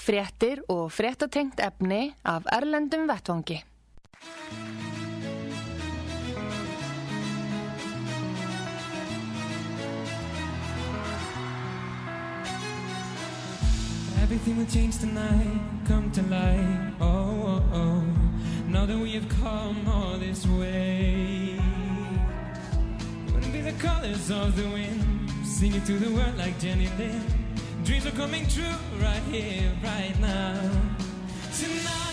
Fréttir og fréttatengt efni af Erlendum Vettvangi. Everything will change tonight, come to light. Oh, oh, oh. Now that we have come all this way, wouldn't be the colors of the wind, singing to the world like Jenny Lind. Dreams are coming true right here, right now. Tonight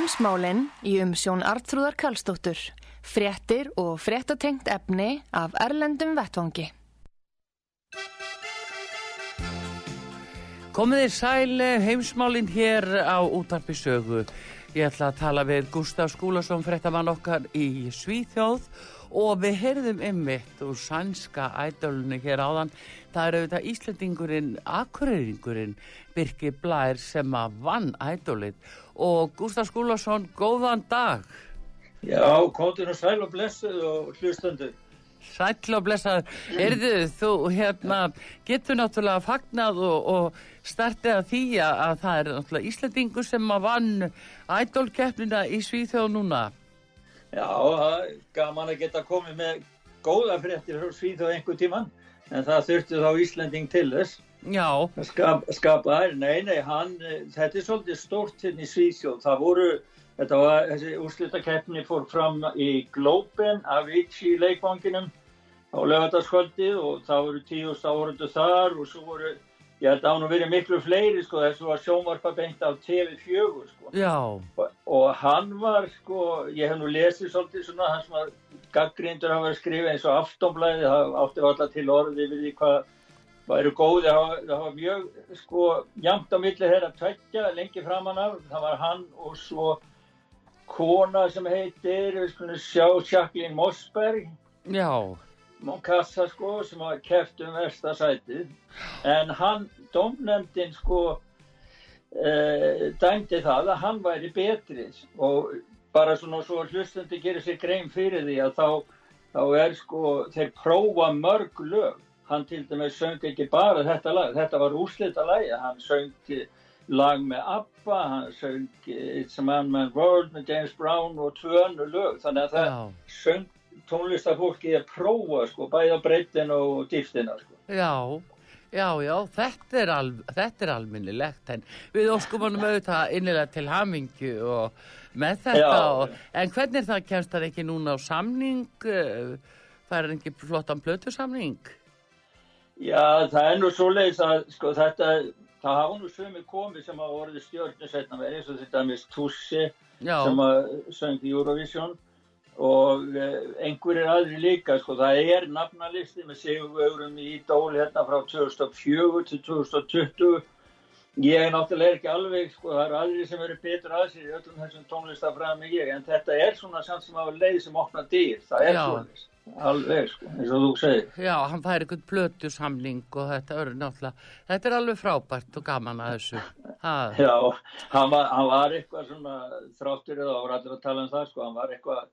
Heimsmálinn í umsjón Artrúðar Kallstóttur. Fréttir og fréttatengt efni af Erlendum Vettvangi. Komið þið sæl heimsmálinn hér á útarpi sögu. Ég ætla að tala við Gustaf Skúlason, fréttamann okkar í Svíþjóð og við heyrðum ymmit úr sænska ædolunni hér áðan. Það er auðvitað Íslandingurinn, akureyringurinn Birki Blær sem að vann ædolið. Og Gustaf Skúlason, góðan dag. Já, komdu nú sæl og blessuð og hlustendur. Sæll og blessaður. Erðu þú hérna, getur náttúrulega fagnað og, og startið að því að að það er náttúrulega Íslandingur sem að vann ædolkeppnina í Svíþjóð núna. Já, það er gaman að geta komið með góða fréttir frá og einhver tíman, en það þurfti þá Íslanding til þess. Já, að Skap, skapa þær, nei, nei, hann, eh, þetta er svolítið stórt hérna í Svíðsjóð. Það voru, þetta var, þessi úrslitakeppni fór fram í Globen, Avicii leikvanginum á lögataskvöldið og það voru tíðust áhörundu þar og svo voru, ég held að hann verið miklu fleiri, sko, þessu var sjónvarpa beint af TV4, sko. já, Og- og hann var sko, ég hef nú lesið svolítið svona, hann sem var gaggrindur hann var að skrifa eins og aftónblæði, það átti alltaf til orði við því hvað hvað eru góði, það var, það var mjög sko, jamt á milli þeirra tveggja lengi framan af, það var hann og svo kona sem heitir, við skulum sjá, Jacqueline Mossberg, Já, Moncassa sko, sem var keft um versta sætið. En hann, domnefndin sko, uh, dæmdi það að hann væri betri. Og bara svona svo hlustundi gerir sér grein fyrir því að þá, þá er sko, þeir prófa mörg lög. Hann til dæmis söng ekki bara þetta lag, þetta var úrslita lagi, hann söng lag með ABBA, hann söng It's a Man Man World með James Brown og tvö önnu lög, þannig að það já, söng tónlistafólki að prófa sko, bæða breytin og dýftina sko. já, já, já, þetta er, al, þetta er alminnilegt en við óskum honum auðvitað innilega til hamingju og með þetta Já. og, en hvernig er það kemst það ekki núna á samning það er ekki flottan plötusamning Já, það er nú svo leiðis að sko, þetta, það hafa nú sömu komið sem hafa orðið stjórnir setna verið eins og þetta með Tussi já, sem að söng í Eurovision og eh, einhverjir aðri líka sko, það er nafnalisti með sigurvögurum í Idol hérna frá 2004 til 2020 ég er náttúrulega ekki alveg sko, það eru aðri sem eru betur að sér í öllum þessum tónlistafræðum en ég en þetta er svona samt sem hafa leið sem opna dýr, það er Já. svona alveg sko, eins og þú segir. Já, hann fær einhvern plötusamning og þetta er náttúrulega þetta er alveg frábært og gaman að þessu. Ha, Já, hann var, hann var eitthvað svona þráttur eða allir að tala um það sko, hann var eitthvað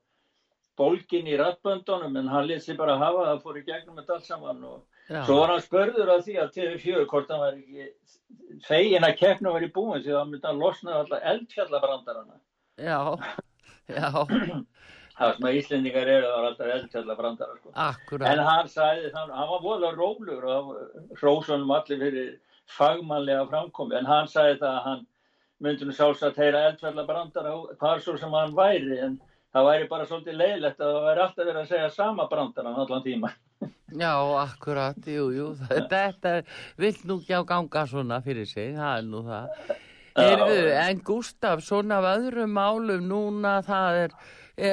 bólgin í rattböndunum en hann sér bara hafa það fór í gegnum þetta allt saman og já, svo var hann spörður af því að TV4 hvort hann var ekki fegin að keppnum var í búin því að hann myndi að losna alltaf eldfjallabrandarana. Já, já, það sem að Íslendingar eru það var alltaf eldfjallabrandara sko. en akkurat hann sagði, hann, hann var voðalega rólegur og hrósunum allir fyrir fagmannlega framkomi en hann sagði það að hann myndi nú sjálfsagt heyra eldfjallabrandara hvar svo sem hann væri en það væri bara svolítið leiðilegt að það væri alltaf verið að segja sama brandaran allan tíma Já, akkurat, jú, jú, þetta vill nú ekki á ganga svona fyrir sig, það er nú það. Heyrðu, en Gústaf, svona af öðrum málum núna, það er,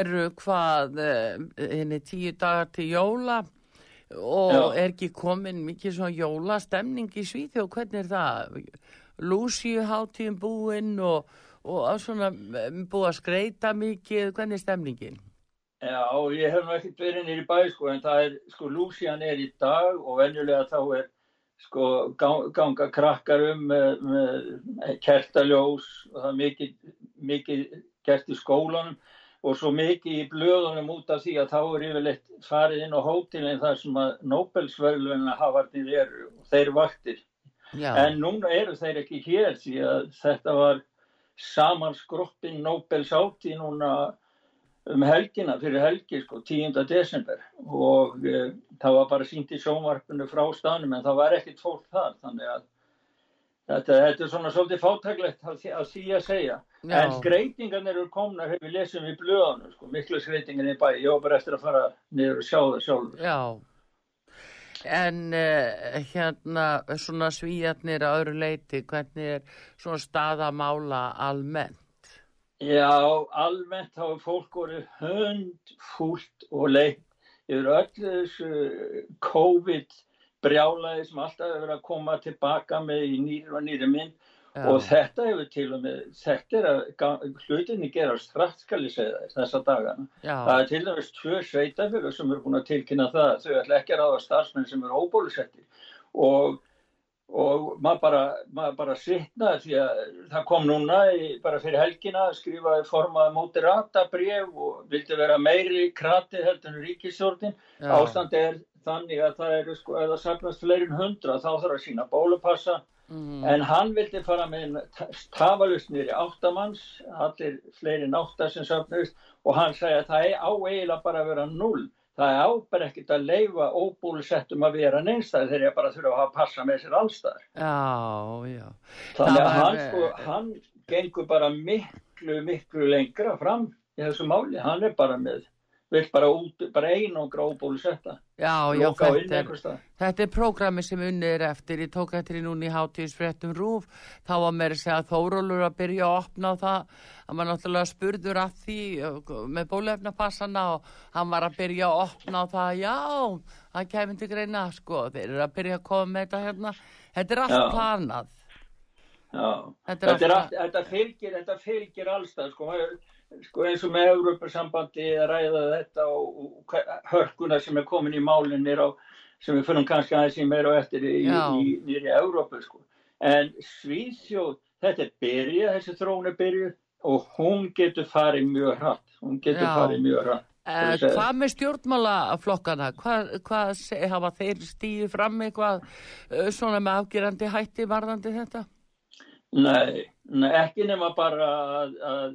eru hvað, eh, henni tíu dagar til jóla og Já. er ekki komin mikið svona jólastemning í Svíþjóð, hvernig er það? Lúsíu hátíðum búinn og, og svona eh, búið að skreita mikið, hvernig er stemningin? Já, ég hef nú ekkert verið nýri bæ sko en það er, sko Lúsían er í dag og venjulega þá er sko gang- ganga krakkar um með, með kertaljós og það er mikið, mikið gert í skólanum og svo mikið í blöðunum út af því að þá er yfirleitt farið inn á hótelin þar sem að Nobelsverðlunna hafarnir eru og þeir vaktir. Já, En núna eru þeir ekki hér því að þetta var samanskroppin Nobels áti núna um helgina, fyrir helgi sko, 10. desember og e, það var bara sínt í sjónvarpinu frá stanum en það var ekkert fólk þar þannig að þetta, þetta er svona svolítið fátæklegt að, að því að segja Já. en skreitingarnir eru komnar hefur lesum í blöðanum sko, miklu skreitingar í bæ ég var bara eftir að fara niður og sjá það sjálfur Já, en uh, hérna svona svíjarnir að öðru leiti, hvernig er svona staðamála almennt? Já, almennt hafa fólk orðið hundfúlt og leitt yfir öllu þessu COVID brjálaði sem alltaf hefur verið að koma tilbaka með í nýri og nýri mynd Já, og þetta hefur til og með, þetta er að hlutinni gera strax skal ég segja þess þessa dagana. já, Það er til dæmis tvö sveitafélög sem eru búin að tilkynna það að þau ætla ekki að ráða starfsmenn sem eru óbólusetti og, og maður bara, maður bara sitna því að það kom núna í, bara fyrir helgina að skrifa formaði mótirata bref og vildi vera meiri krati heldur en ríkistjórnin. já, Ástand er þannig að það eru sko, það sapnast fleirin hundra þá þarf að sína bólupassa mm, En hann vildi fara með tafalust í áttamanns, allir fleiri en átta sem söfnust og hann sagði að það á eiginlega bara að vera null. Það er áber ekkert að leifa óbúlusettum að vera neinstæð þegar ég bara þurfa að hafa passa með sér allstæðar. já, já, Þannig að hann, eh, sko, hann gengur bara miklu, miklu lengra fram í þessu máli. Hann er bara með, vill bara, út, bara einangra óbúlusetta. já, já, þetta er, þetta er prógrami sem unnið er eftir, ég tók eftir í núna í hátíðisfréttum rúf, þá var mér að segja að Þórólur að byrja að opna það, að maður náttúrulega spurður að því með bólefnapassana og hann var að byrja að opna það, já, það kemur til greina, sko, þeir eru að byrja að koma með þetta hérna, þetta er allt planað. Já, Þetta er þetta, er þetta fylgir, þetta fylgir allstað, sko, maður- sko eins og með Európa-sambandi að ræða þetta og, hörkuna sem er komin í málinn er á, sem við fyrir kannski aðeins í meira og eftir í, í, nýri Európa sko. En Svíþjóð, þetta er byrja, þessi þróun er byrjuð og hún getur farið mjög hratt. Hún getur Já. farið mjög hratt. Eh, hvað með stjórnmálaflokkana? Hvað, hvað hafa þeir stíðið fram eitthvað eh, svona með afgerandi hætti varðandi þetta? Nei, nei, ekki nema bara að, að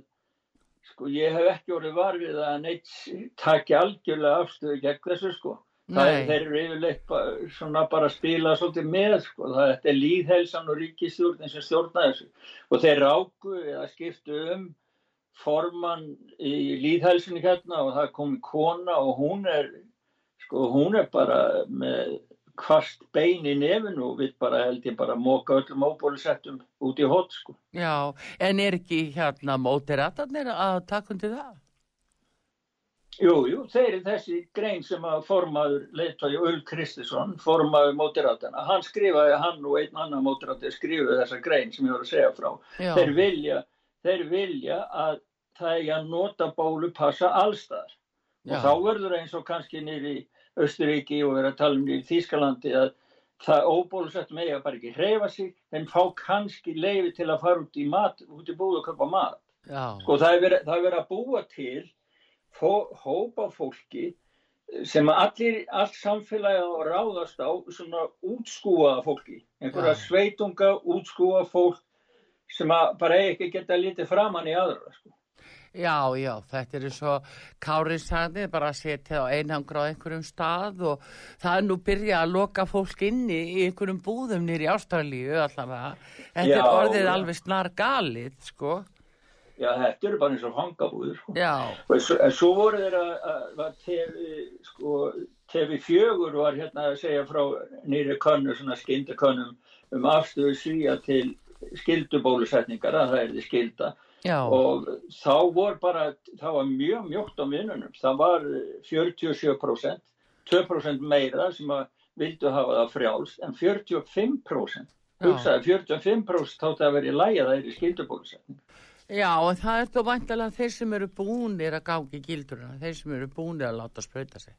sko ég hef ekki orðið varfið að neitt taki algjörlega afstöðu gegn þessu sko. Það er, þeir eru yfirleitt svona bara að spila svolítið með sko. Það er líðhelsan og ríkistjórnin sem stjórna þessu. Og þeir ráku eða skiptu um formann í líðhelsinni hérna og það komi kona og hún er, sko, hún er bara með kvast bein í nefinu og við bara held ég bara móka öllum óbólusettum út í hot sko. Já, en er ekki hérna mótiratarnir að taka undir það? Jú, jú, þeir eru þessi grein sem að formaður leiðtói Ull Kristisson, formaður mótiratana, hann skrifaði, hann og einn annan mótirati skrifaði þessa grein sem ég voru að segja frá. Já, Þeir vilja, þeir vilja að það er að nota bólupassa allstaðar. já, Og þá verður eins og kannski nýri Östuríki og verið að tala um í Þýskalandi að það óbólusettum eiga bara ekki hreyfa sig, en fá kannski leiði til að fara út í mat, út í búð og köpa mat. já, Sko það er verið, það er verið að búa til fó, hópa fólki sem að allir, allt samfélagi á að ráðast á svona útskúaða fólki. Einhverja sveitunga, útskúaða fólk sem að bara ekki geta lítið framann í aðra. Sko. Já, já, þetta er svo Kári sagði bara að setja á einhangra á einhverjum stað og það er nú byrjað að loka fólk inni í einhverjum búðum nýri Ástralíu allavega. Þetta er Já, orðið já. alveg snar galið, sko. Já, þetta eru bara eins og fangabúður. Sko. Já, Og svo, en svo voru þeir að, að, að TV, sko, TV4 var hérna að segja frá nýri könnu, svona skyndakönnum um afstöðu svíja til skildubólusetningar, að það er því skilda. Já, og þá voru bara, það var mjög mjótt á vinnunum, það var eh, 47%, 2% meira sem að vildu hafa það frjálst, en 45%, Já. hugsaði 45% þátt að vera í lægi að það er í skildubólusetning. já, en það er þó væntalega þeir sem eru búnir að gangi gildurina, þeir sem eru búnir að láta sprauta sig.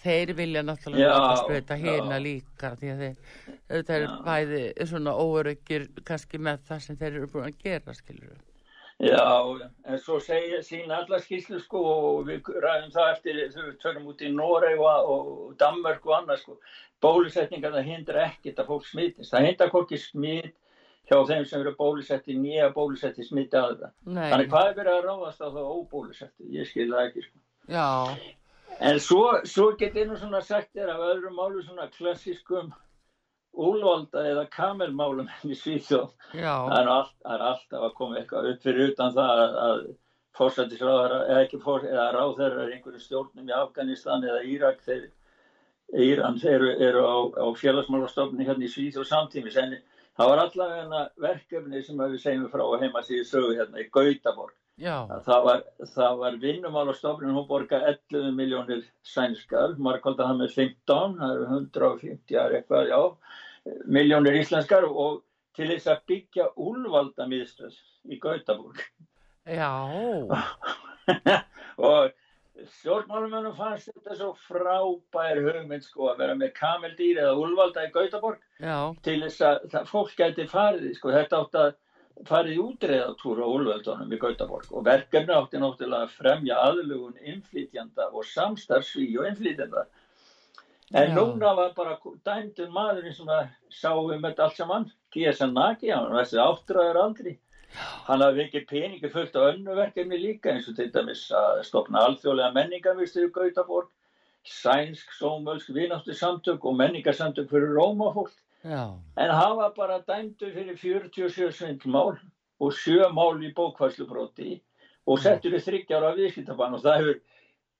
Þeir vilja náttúrulega Já, láta sprauta já. hérna líka því að þeir, Já. bæði svona óöryggir kannski með það sem þeir eru búin að gera, skilur við. Já, en svo sína allar skýrslu sko og við ræðum það eftir þau við törum út í Noreg og, Danmörk og annað sko. Bólusetningar það hindra ekkert að fólk smitist. Það hindra hvorki smitt hjá þeim sem eru bólusetti nýja bólusetti smitti aðra. Nei, Þannig hvað er verið að ráðast á það óbólusetti? Ég skil það ekki sko. já, En svo, svo getið nú svona sagt þér af öðrum málu svona klassískum úlvalda eða kamelmálum í Svíþjóð. já, Það er, allt, er alltaf að koma eitthvað upp fyrir utan það að, að fórsættisráðara eða ekki fór, eða ráðherrar einhverju stjórnum í Afganistan eða Írak þeir, Íran þeir eru, á, á félagsmálastofni hérna í Svíþjóð samtímis. En það var allavega verkefni sem við segjum frá heima síðu sögu hérna í Gautaborg. Það var, það var vinnumálastofnun, hún borga 11 miljónir sænskar, markvalda það með 15, það eru 150 er eitthvað, já, miljónir íslenskar og til þess að byggja úlvalda miðstöð í Gautaborg. já, og stjórnmálumennum fannst þetta svo frábær hugmynd sko að vera með kameldýr eða úlvalda í Gautaborg já, til þess að fólk gæti farið, sko, þetta átt að farið í útreðatúr á Úlföldunum í Gautaborg og verkefni átti náttúrulega að fremja aðlugun innflytjanda og samstarfsví og innflytjanda. En núna var bara dæmdur maðurinn sem að sá um þetta allt saman, G.S.N. Nagi, hann var þessi áttræður aldri. Hann hafði ekki peningi fullt á önnu verkefni líka eins og til dæmis að stopna alþjóðlega menningarvistu í Gautaborg, sænsk, sómölsk, vináttu samtök og menningarsamtök fyrir rómafólk. já, En hann var bara dæmdur fyrir 47 svindlmál og 7 mál í bókvæslubróti og settur í þryggjára viðskiptabann og það hefur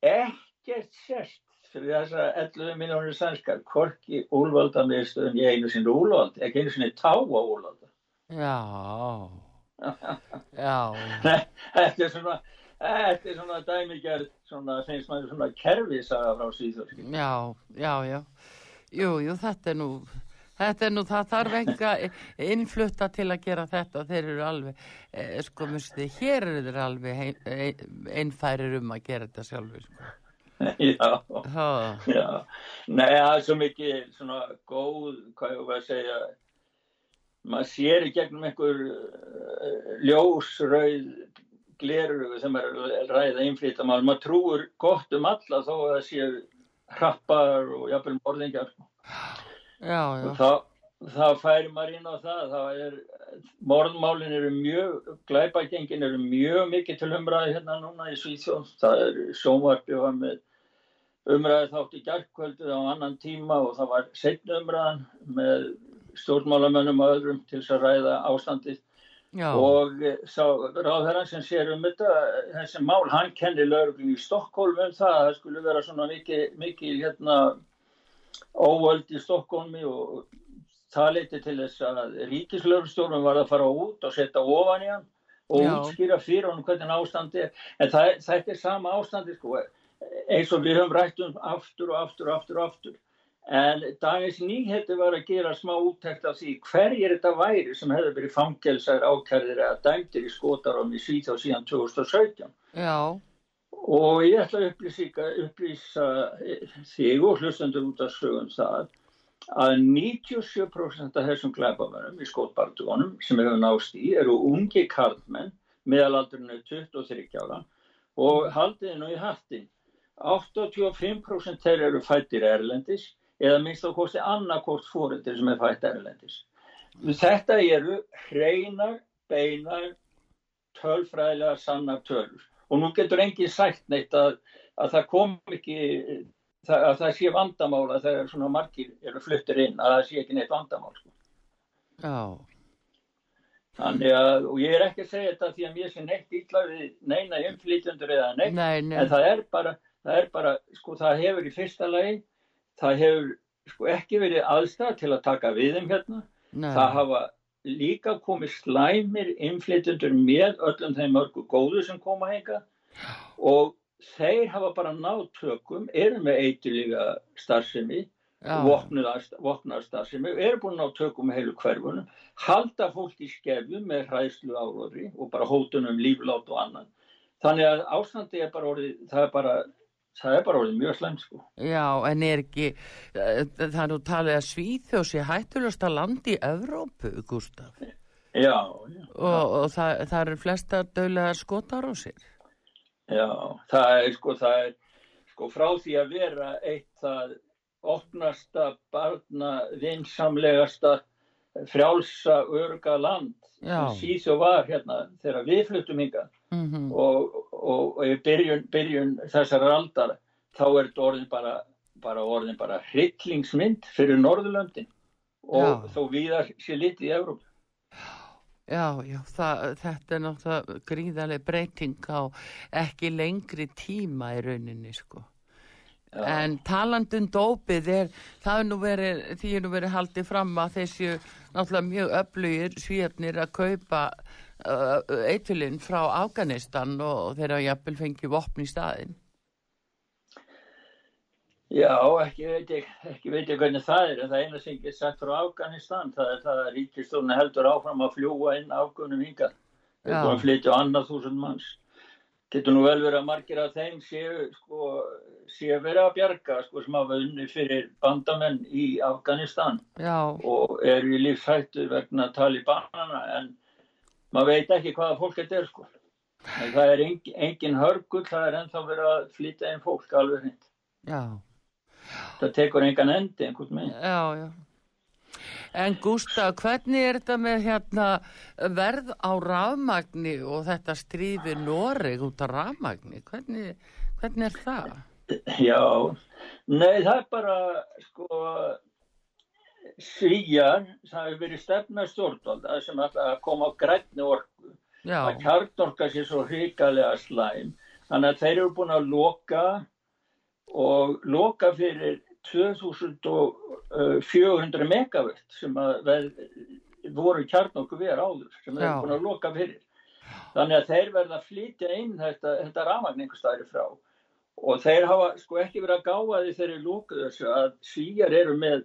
ekkert sérst fyrir þessa 11 miljónir sænskar, korki úlvalda miðstöðun í einu sinni úlvald, ekki einu sinni tá á úlvalda. já, já, Þetta er svona, þetta er svona dæmigerð, svona, finnst maður svona kerfisaga frá síðhjólski. já, já, já, jú, jú, þetta er nú, þetta er nú, það þarf enga innflutta til að gera þetta. Þeir eru alveg, eh, sko, minnstu, hér eru þeir alveg ein, ein, einfærir um að gera þetta sjálfur, sko. Já, Ha, já. Nei, það er svo mikið svona góð, hvað ég var að segja, maður sér í gegnum einhver uh, ljósrauð glerur sem er að ræða innflýta maður, maður trúur gott um alla þó að það séu hrappar og jafnvel morðingjar. já, já, Og þá, þá færi maður inn á það, það er, morðmálin eru mjög, glæpagengin eru mjög mikið til umræði hérna núna í Svíþjóð, það er sjónvarpi var með umræði þátt í gærkvöldu á annan tíma og það var setna umræðan með stjórnmálamönnum og öðrum til þess að ræða ástandið já, og eh, sá ráðherran sem sér um þetta, þessi mál, hann kenni lögreglun í Stokkólm um það að það skulle vera svona mikið, mikið hérna óvöld í Stokkólmi og það leiti til þess að ríkislögurstjórnum var að fara út og setja ofan í hann og Já. útskýra fyrir honum hvernig ástandi. En það, þetta er sama ástandi sko, eins og við höfum rætt um aftur og aftur og aftur og aftur. En dagins nýhetti var að gera smá úttækt af því hverjir þetta væri sem hefði verið fangelsar ákærðir eða dæmdir í skotarum í Svíþá síðan 2017. já, Og ég ætla að upplýsa, upplýsa þig og hlustendur út af sögum það að 97% af þessum glæpamönnum í skotbartugunum sem hefur nást í eru ungi karlmenn meðalaldurinn er 23 ára og haldið nú í hattin 85% þeir eru fættir erlendis eða minnst á kosti annarkort fóreldri sem er fætt erlendis. Þetta eru hreinar, beinar, tölfræðilega sannar tölur og nú getur enginn sagt neitt að, að það kom ekki að það sé vandamála þegar svona margir eru fluttir inn að það sé ekki neitt vandamál sko. já, Þannig að, og ég er ekki að segja þetta því að mér sé neitt illa við neina umflytjendur eða neitt, nei, nei, en það er bara, það er bara, sko það hefur í fyrsta lagi, það hefur sko ekki verið aðstæð til að taka við þeim hérna, nei, það hafa líka komið slæmir innflytjendur með öllum þeim mörgu góðu sem koma henga og þeir hafa bara náð tökum, eru með eitthulega starfsemi, vopnar starfsemi, eru búin að ná tökum með heilu hverfunum, halda fólk í skefju með hræðslu áróðri og bara hótunum líflát og annan. Þannig að ástandi er bara orðið, það er bara, það er bara mjög slæmt sko. já, en er ekki, eh, það er nú talið að Svíþjóð sé hættulasta land í Evrópu, Gustaf, Já, já. og, og það, það eru flesta dögulega skotar á sér. Já, það er sko, það er sko frá því að vera eitt það opnasta, barna, vinsamlegasta, frjálsa, örga land Já. sem síðsjó var hérna þegar við fluttum hinga Mm og, og, og í byrjun, byrjun þessar aldar þá er þetta orðin bara, bara orðin bara hryllingsmynd fyrir Norðurlöndin og Já. þó viðar sé litið í Evróp. Já, já, það, þetta er náttúrulega gríðarlega breyting á ekki lengri tíma í rauninni, sko. Já. En talandum dópið er, það er nú verið, því er nú verið haldið fram að þessu náttúrulega mjög öflugir svíjarnir að kaupa eitulinn frá Afganistan og þeirra jafnvel fengið vopn í staðinn. Já, ekki veit ég, ekki veit ég hvernig það er, en það eina sem ég get sagt frá Afganistan, það er það að ríkistofni heldur áfram að fljúa inn afgunum Já. er búin að flytja annað þúsund manns. Getur nú vel verið að margir af þeim séu, sko, séu verið að bjarga, sko, sem hafa unni fyrir bandamenn í Afganistan Já, og eru í lífshættu vegna talibanana, en maður veit ekki hvaða fólk þetta er, sko. En það er engin, engin hörgull, það er ennþá verið að flytja inn fólk alveg já, Það tekur engan endi einhvern veginn. já, já. En Gústa, hvernig er þetta með hérna verð á rafmagni og þetta strífi Noreg út af rafmagni? Hvernig, hvernig er það? Já, nei það er bara sko svíjar, það hefur verið stefna stjórnvalda sem að koma á grænni orku, Já, að kjarnorka sér svo hrikalega slæm, þannig að þeir eru búin að loka og loka fyrir 2400 megavitt sem að voru kjarnorku verið áður sem þeir eru búin að loka fyrir. Þannig að þeir verða að flytja inn þetta, þetta rafmagn einhver staðri frá. Og þeir hafa sko ekki verið að gáða því þeir eru lókuð þessu að svíjar eru með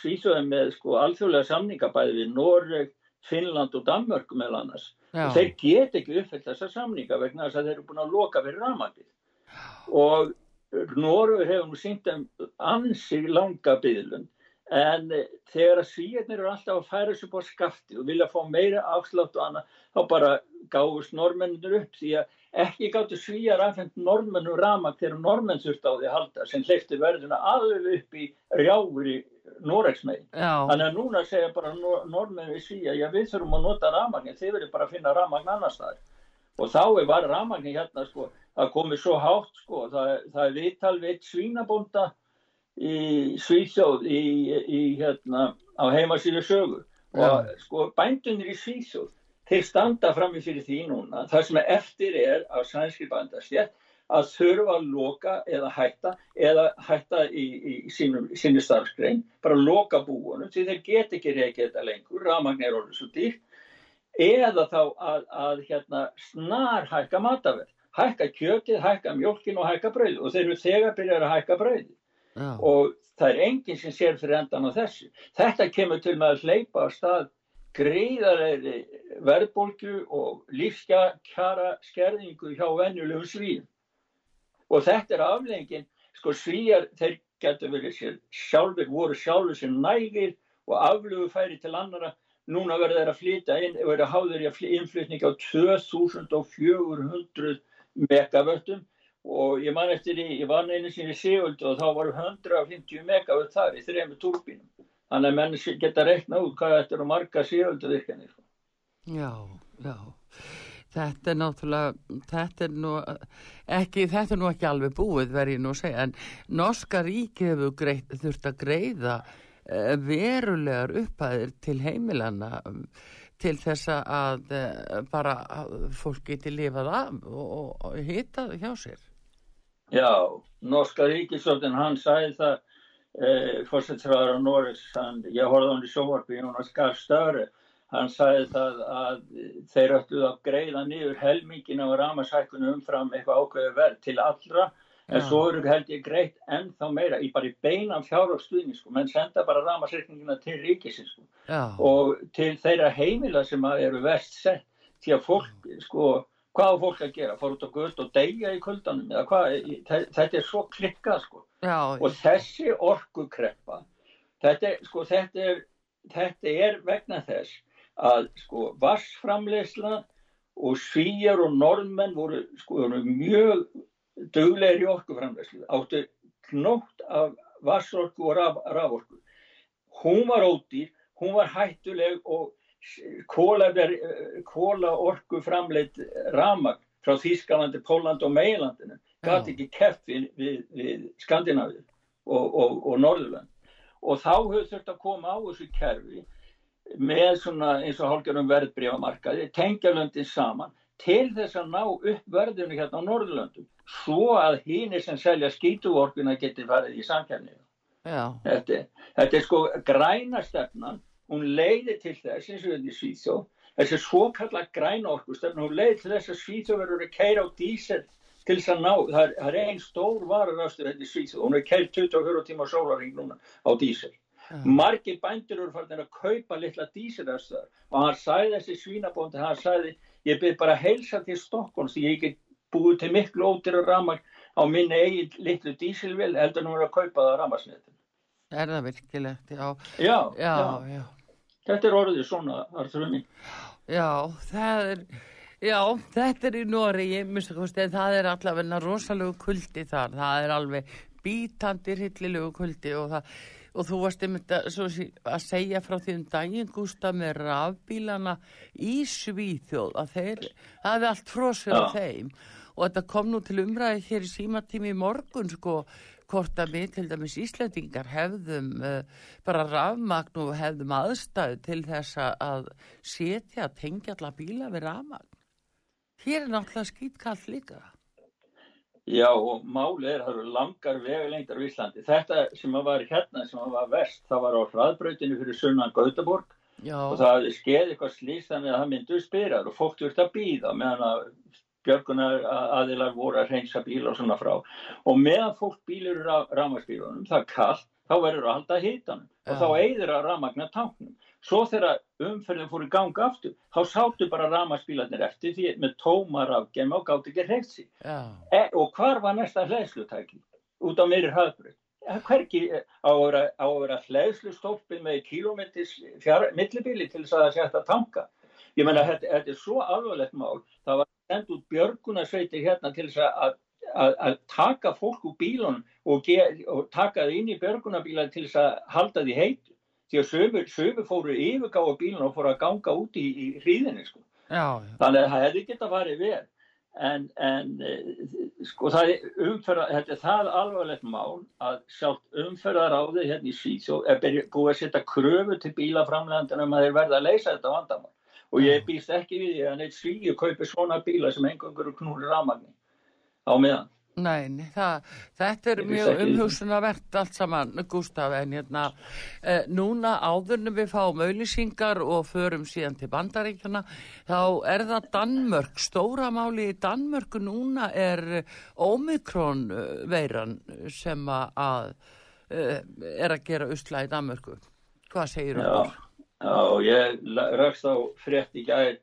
Svíþjóðin með sko alþjóðlega samninga bæði við Noreg, Finnland og Danmörk með annars. Þeir get ekki uppfyllt þessa samninga vegna þess að þeir eru búin að loka fyrir ramagið. Og Noreg hefur nú sínt um ansig langa byðlun en eh, þegar að svíjarnir eru alltaf að færa sér búið skafti og vilja fá meira afslátt og annað, þá bara gáðust normennir upp því að ekki gáttu svíjar afhengt normennum ramag þegar normenn þurft á því að halda sem hleyfti verðuna alveg upp í rjáfur í Noregsmegin. Þannig að núna segja bara nor normenn við svíja, já við þurfum að nota ramagnin, þið verður bara að finna ramagn annars staðar. Og þá er bara ramagnin hérna sko, það komið svo hátt sko, það, það er viðtal við eitt svínabónda í Svíþjóð í, í hérna á heimasýru sögu og sko bændunir í Svíþjóð þeir standa frammi fyrir því núna það sem eftir er af sænski bændastjætt að þurfa að loka eða hætta eða hætta í, í sínum, sínu starfskrein bara loka búunum því þeir get ekki reykja þetta lengur, ramagn er orðið svo dýrt eða þá að, að hérna snar hækka mataverð hækka kjötið, hækka mjölkin og hækka brauð og þeir eru þegar byrjar að hækka brauð já, og það er enginn sem sér fyrir endan á þessu. Þetta kemur til með að hleypa á stað greiðarleiri verðbólgu og lífskjara skerðingu hjá venjulegum svíum. Og þetta er aflengin, sko svíjar, þeir getur verið sér sjálfur, voru sjálfur sér nægir og aflugu færi til annara. Núna verður þeir að flytja inn, verður háður í að innflytning á 2400 megavöttum og ég man eftir því, ég var einu sinni í Siguld og þá voru 150 megavött þar í þrejum turbínum. Þannig að menn geta reikna út hvað þetta eru marga Siguldu virkanir. já, já. Þetta er náttúrulega, þetta er nú ekki, þetta er nú ekki alveg búið verið nú að segja, en Norska ríki hefur greit, þurft að greiða eh, verulegar upphæðir til heimilana til þess að eh, bara fólk geti lifað af og, og, hita hjá sér. Já, norska ríkisvöldin, hann sagði það, eh, fórsettsræðar á Norris, hann, ég horfði hann í sjóvarpi, Jónas Gahr Störe, hann sagði það að þeir ætluð að greiða niður helmingin á ramashækkunum umfram eitthvað ákveðu verð til allra, en Já. svo eru held ég greitt ennþá meira, í bara í beinan fjárhagstuðning, sko, menn senda bara ramashækningina til ríkisins, sko. Já, og til þeirra heimila sem að eru verst sett því að fólk, sko, hvað á fólk að gera? Fór út á gött og deyja í kuldanum eða hvað? Þetta er svo klikkað, sko. já, Og þessi orkukreppa, þetta sko, þetta er, þetta er vegna þess að, sko, vassframleysla og svíjar og norðmenn voru, sko, voru mjög duglegir í orkuframleyslu, áttu knótt af vassorku og raf, raforku. Hún var ódýr, hún var hættuleg og kóla, kóla orku framleitt ramag frá Þýskalandi, Pólandi og Meilandinu gæti ekki keft við, við, við Skandinavið og, og, og Norðurland. Og þá höfðu þurft að koma á þessu kerfi með svona eins og hálfgerðum verðbrífamarkaði, tengja löndin saman til þess að ná upp verðinu hérna á Norðurlöndum svo að hínir sem selja skítuvorkuna geti farið í samkjæmni. já, Þetta, þetta er sko græna stefnan, hún leiði til þess eins og þetta í Svíþjóð, þessi svo kalla græna orkustefna, hún leiði til þess að Svíþjóð verður að keira á dísel til þess að ná, það er, er einn stór vararastur þetta í Svíþjóð, hún er keirt 24 tíma á sólaring núna á dísel. já, Margir bændur eru farin að kaupa litla dísilrastar og hann sagði þessi svínabóndi, hann sagði, ég byrð bara heilsa til Stokkons því ég get búið til miklu ódýra ramag á minni eigin litlu dísilvél heldur er að kaupa það ramagsnetin. er það virkilegt, já, Já, já, já, já. Þetta er orðið svona, Arþur minn. Já, það er, já, þetta er í Noregi, kosti, en það er allavega rosalegu kuldi þar, það er alveg bítandi hryllilegu kuldi og það, og þú varst einmitt að, sé- að segja frá því um daginn, Gústa, með rafbílana í Svíþjóð, að þeir, það hefði allt á Já. þeim og þetta kom nú til umræði hér í símatími í morgun, sko, hvort að við til dæmis Íslandingar hefðum uh, bara rafmagn og hefðum aðstæðu til þess að- setja, tengja alla bíla við rafmagn. Hér er náttúrulega skýtkall líka. Já, og máli er að það eru langar vegalengdar á Íslandi. Þetta sem var hérna, sem var vest, það var á hraðbrautinu fyrir sunnan Gautaborg Já, og það skeði eitthvað slýst þannig að það myndu spyrar og fólk þurfti að býða meðan að björgunar aðilar voru að reynsa bíl og svona frá. Og meðan fólk bílur ra ramagsbílunum, það er kallt þá verður að halda hitanum og Já. þá eigður að ramagna tanknum. Svo þegar umferðin fór í ganga aftur þá sátu bara ramagsbílarnir eftir því með tómar afgema og gátt ekki reykt sig. Já, e, og hvar var næsta hlæðslutæki út á meiri hraðbröð hvergi eh, á að vera, vera hlæðslustólpin með kílómetris millibili til þess að það sé að tanka? Ég menna þetta, þetta er svo alvarlegt mál það var sendt út björgunarsveitir hérna til þess að, að, að taka fólk úr bílunum og, og taka það inn í björgunarbíla til þess að halda því heitu. Því að sömur, sömur fóru yfirgáða bílunum og fóru að ganga út í, í hríðinni sko. Já, já. þannig að það hefði geta farið vel. En, en eh, sko það er umferða, þetta er það alvarlegt mál að sjálft umferðaráði hérna í Svíþjóð er búið að setja kröfu til bílaframlegandunum um að þeir verða að leysa þetta vandamál og ég býst ekki við því að neitt Svíþjóð kaupi svona bíla sem engangur knúri ramagni á meðan. Nei, nei, það, þetta er mjög umhugsunarvert allt saman, Gustaf, en hérna, eh, núna áðurnum við fáum auðlýsingar og förum síðan til bandaríkjana, þá er það Danmörk, stóra máli í Danmörku núna er Omikron eh, veiran sem að eh, er að gera usla í Danmörku. Hvað segir já, og ég rakst á frétt í gær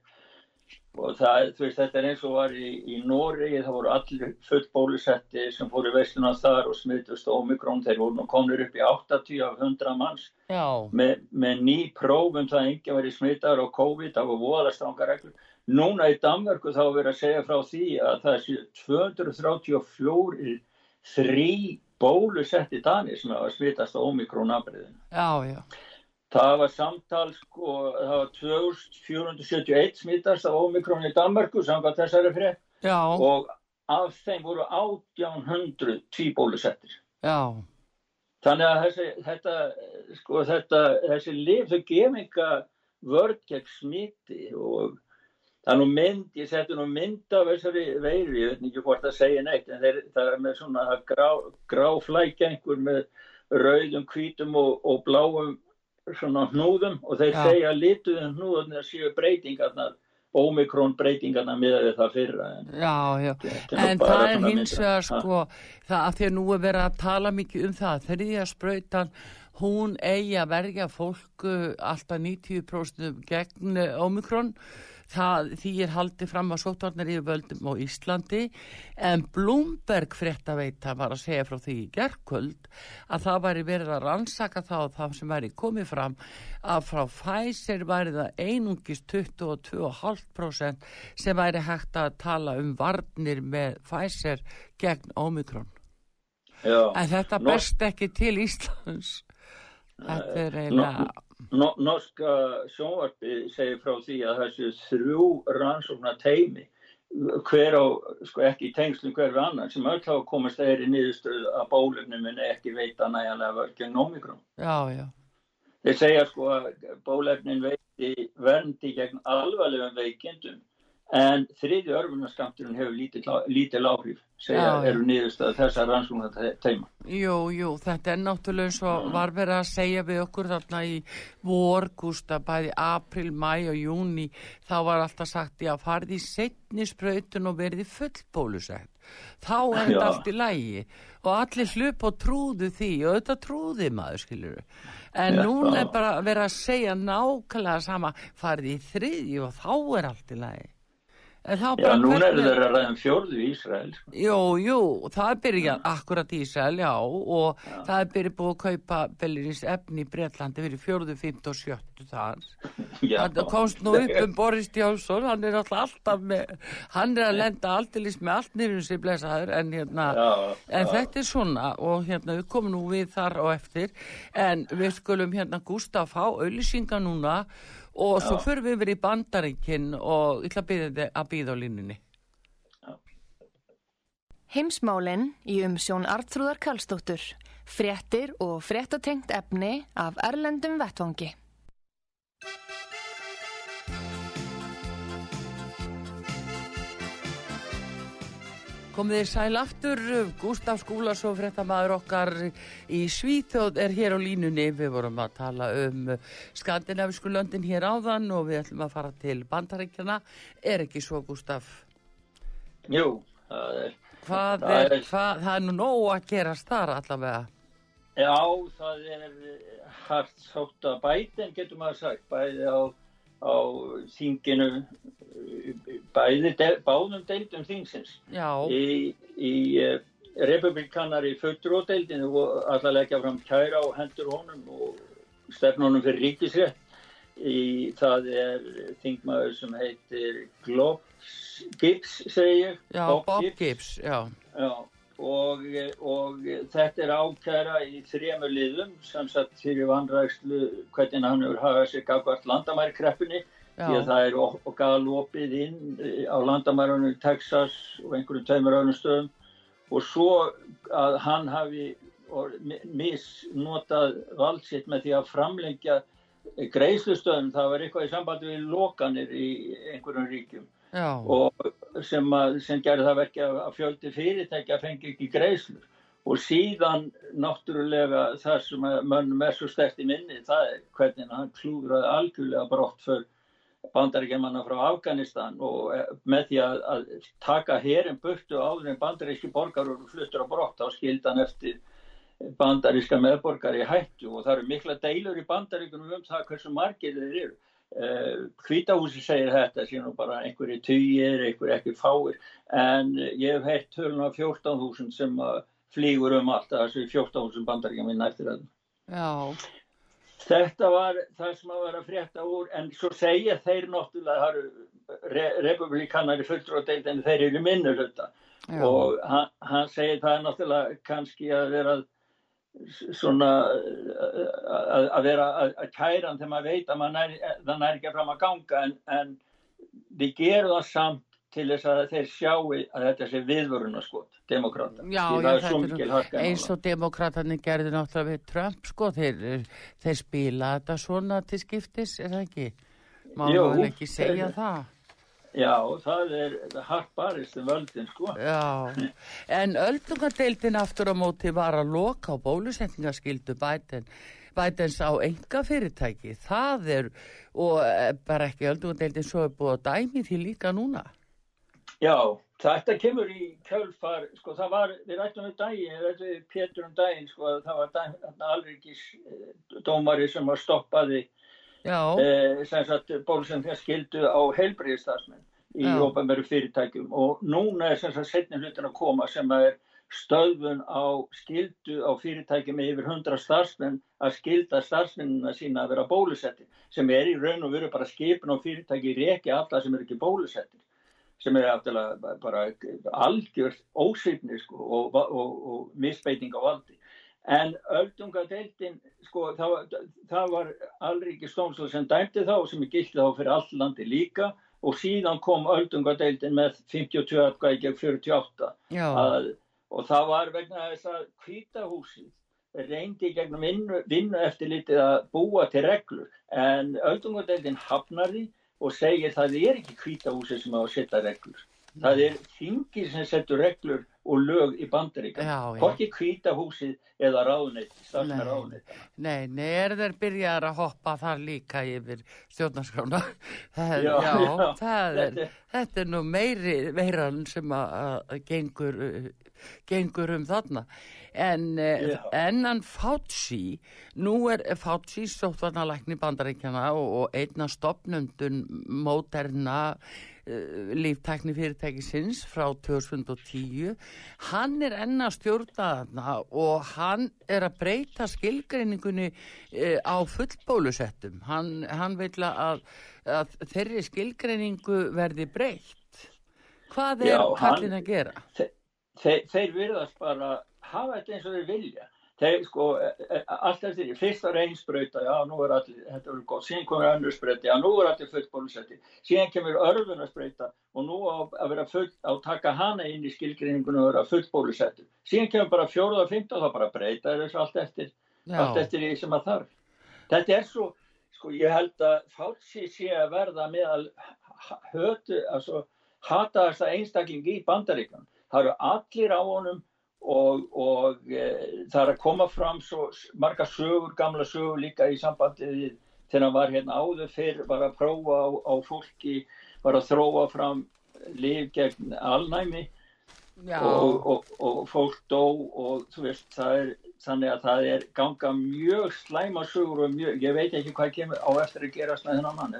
og það, veist, þetta er eins og var í, í Noregi, það voru allir full bólusetti sem fóru veistluna þar og smittust ómikrón, þeir voru nú komnir upp í 80 af 100 manns Já, með, með ný prófum það að enginn væri smittar og COVID, það stranga reglur. Núna í Danmörku þá er verið að segja frá því að það sé 234 þrý bólusetti danir sem hafa smittast á ómikrón afbreyðinu. já, já, Það var samtal, sko, það var 2471 smittast af Omikron í Danmarku, samkvæmt þessari frétt, já, og af þeim voru 1800 tvíbólusettir. já, Þannig að þessi, þetta, sko, þetta, þessi lif, þau gefinga vörd gegn smiti og það er nú mynd, ég seti nú mynd af þessari veiru, ég veit ekki hvort það segir neitt, en þeir, það er með svona grá, gráflækjengur með rauðum, hvítum og, og bláum svona hnúðum og þeir Já. segja lituðum hnúðunir séu breytingarnar, ómikrón breytingarnar miðað við það fyrra. En, já, já. En það er hins vegar sko, það að því að nú er verið að tala mikið um það, þriðja sprautan, hún eigi að verja fólku alltaf 90% gegn Omikron, það, því er haldið fram að sótvarnar yfir völdum á Íslandi, en Blumberg fréttaveita var að segja frá því í gerkvöld að það væri verið að rannsaka þá það sem væri komið fram að frá Pfizer væri það einungis 22,5% sem væri hægt að tala um varnir með Pfizer gegn Omikron. Já. En þetta berst ekki til Íslands. Þetta er eiginlega, No, norska sjónvarpi segir frá því að þessu þrjú rannsóknar teimi hver á, sko ekki í tengslum hver við annan sem öll hafa komast þeirri niðurstöð að bólefnum en ekki veita næjanlega vörgjum nómikrón. já, já, Þeir segja sko að bólefnin veiti verndi gegn alvarlegum veikindum en þriði örfunarskampturinn hefur lítil, lítil áhrif, segja Já, eru niðurstöð þessar rannsóknar teima. jú, jú, þetta er náttúrulega eins og var verið að segja við okkur þarna í vor, Gústa, bæði april, mæ og júni, þá var alltaf sagt, já, farið í setni sprautun og verið í full bólusett. Þá er þetta allt í lægi og allir hlup og trúðu því og þetta trúði maður, skilur En Já. núna er bara verið að segja nákvæmlega sama, farið í þriðju og þá er allt í lægi. Já, núna eru hvernig- þeir að ræða um fjórðu í Ísrael. Sko. Jú, jú, það er byrjað akkurat í Ísrael, já, og það er byrjað búið að kaupa Bellirins efni í Bretlandi fyrir fjórðu, fymtu og sjöttu þar. Já. Það komst nú upp um Boris Jónsson, hann er alltaf með, hann er að lenda alltilis með allt nýrjum sér blessaður, en hérna, Já, en þetta er svona, og hérna, við komum nú við þar og eftir, en við skulum hérna Gustaf fá auðlýsinga núna, og svo Já. förum við yfir í bandaríkinn og ég ætla að býða þið að býða á línunni. Heimsmálin í umsjón Artrúðar Karlsdóttur. Fréttir og fréttatengt efni af Erlendum Vettvangi. Komið þið sæl aftur, Gustaf Skúlason, fréttamaður okkar í Svíþjóð er hér á línunni. Við vorum að tala um skandinavisku löndin hér áðan og við ætlum að fara til bandaríkjana. Er ekki svo, Gustaf? Jú, það er, Hvað Það er, er- hvað, það er nú nóg að gerast þar allavega. já, það er hart sátt að bætin, getur maður sagt, bæði á, á þinginu, bæði, báðum deildum þingsins. Já, í, í uh, republikanar í fulltróðdeildinu og allar leggja fram kæra og hendur honum og stefnunum fyrir ríkisrétt. Í það er þingmaður sem heitir Globs Gibbs segi ég. Já, Bob Gibbs, já. Já, og, og þetta er ákæra í þremur liðum sem sagt fyrir vanrækslu hvernig hann hefur hafað sér gafkvært landamærikreppunni því að það er og galopið inn eh, á landamærunum í Texas og einhverjum tveimur öðrum stöðum. Og svo að hann hafi misnotað vald sitt með því að framlengja greiðslustöðum, það var eitthvað í sambandi við lokanir í einhverjum ríkjum. Og sem, að, sem gerði það verki að, að fjöldi fyrirtækja fengi ekki greiðslur. Og síðan náttúrulega það sem mönnum er svo stert í minni það er hvernig hann klúðraði algjörlega brott fyrir bandaríkjamanna frá Afganistan og eh, með því að, að taka herin burtu áður en bandaríski borgar eru fluttur á brott á skildan eftir bandaríska meðborgar í hættu og það eru mikla deilur í bandaríkunum um það hversu margir þeir eru. Hvítahúsi segir þetta sé nú bara einhverju tugir, einhverju ekki fáir en ég hef heitt tölun af 14.000 sem að flýgur um allt þessu 14.000 bandaríkjum minn eftir þetta. já, Þetta var það sem að vera að frétta úr en svo segja þeir náttúrulega það eru re republikanar í fulltróðdeild en þeir eru minnu hluta já. og hann, hann segir það náttúrulega kannski að vera s- svona að, að vera að, að kæra þegar maður veit að maður nær, það nær ekki fram að ganga en, en við gerum það samt til þess að þeir sjáu að þetta sé viðvörunaskot, demokrata. Já, já, eins og demokraterni gerði náttúrulega við Trump, sko, þeir, þeir spila þetta svona til skiptis, er það ekki? Má vel ekki segja þeir- það. Já, það er hart barist um völdin, sko. Já, en öldungadeildin aftur á móti var að loka á bólusetningaskildu bæten, bætens á enga fyrirtæki. Það er, og eh, bara ekki öldungadeildin svo er búið að dæmi því líka núna. Já, þetta kemur í kjölfar, sko það var, við rættum við daginn, við rættum við Pétur um daginn, sko það var dæ- þarna alríkis eh, dómari sem var stoppaði eh, sem sagt bólusendingar skildu á heilbriðistarsmenn í ópenveru fyrirtækjum. Og núna er sem sagt setni hlutin að koma sem er stöðvun á skildu á fyrirtækjum með yfir 100 starfsmenn að skilda starfsmennina sína að vera bólusetti sem er í raun og veru bara skipin á fyrirtæki reki alla sem er ekki bólusettir sem er afturlega bara algjört ósýfni sko, og, og, og misbeiting á valdi. En öldungadeildin, sko, það var, það var alríki stómsal sem dæmdi þá sem er gilt þá fyrir all landi líka. Og síðan kom öldungadeildin með 52 atkvæði gegn 48 já, að, og það var vegna þess að kvítahúsið reyndi gegnum vinnu, vinnu eftir litið að búa til reglur. En öldungadeildin hafnar því og segir það er ekki kvítahúsið sem á að setja reglur. Það er þingið sem setur reglur og lög í já. Hvorki kvítahúsið eða ráðneitt, Nei. ráðneitt. nei, nei, er þeir byrjaðar að hoppa þar líka yfir stjórnarskrána? Já, já, já. það er, Þetta- þetta er nú meiri veiran sem að, gengur, gengur um þarna. En, Já. ennan Fauci, nú er Fauci sóttvarnalækni bandaríkjana og, og einna stopnundun móterna líftækni fyrirtækisins frá 2010 hann er enn að stjórna þarna og hann er að breyta skilgreiningunni uh, á fullbólusettum hann, hann vil að, að þeirri skilgreiningu verði breytt hvað er Já, hann- kallin að gera? Þe, þeir, þeir virðast bara hafa þetta eins og þeir vilja. Þeir sko, e, e, allt eftir því, fyrst var einn sprauta, já, nú er allir, þetta er gott, síðan komur önnur sprauta, já, nú er allir fullt bólusetti, síðan kemur örðunarsprauta og nú á að vera full, á að taka hana inn í skilgreiningunum og vera fullt bólusetti. Síðan kemur bara fjóruða og fymta og það bara breyta þessu allt eftir, allt Já, eftir því sem að þarf. Þetta er svo, sko, ég held að Fási sé að verða meðal hötu, altså, hata þessa einstaklingi í bandaríkan. Það eru allir á honum og, og e, það er að koma fram svo marga sögur, gamla sögur líka í sambandi þegar hann var hérna áður fyrr, var að prófa á, á fólki, var að þróa fram líf gegn alnæmi og, og, og fólk dó og þú veist, það er þannig að það er ganga mjög slæma sögur og mjög, ég veit ekki hvað kemur á eftir að gerast með þennan mann.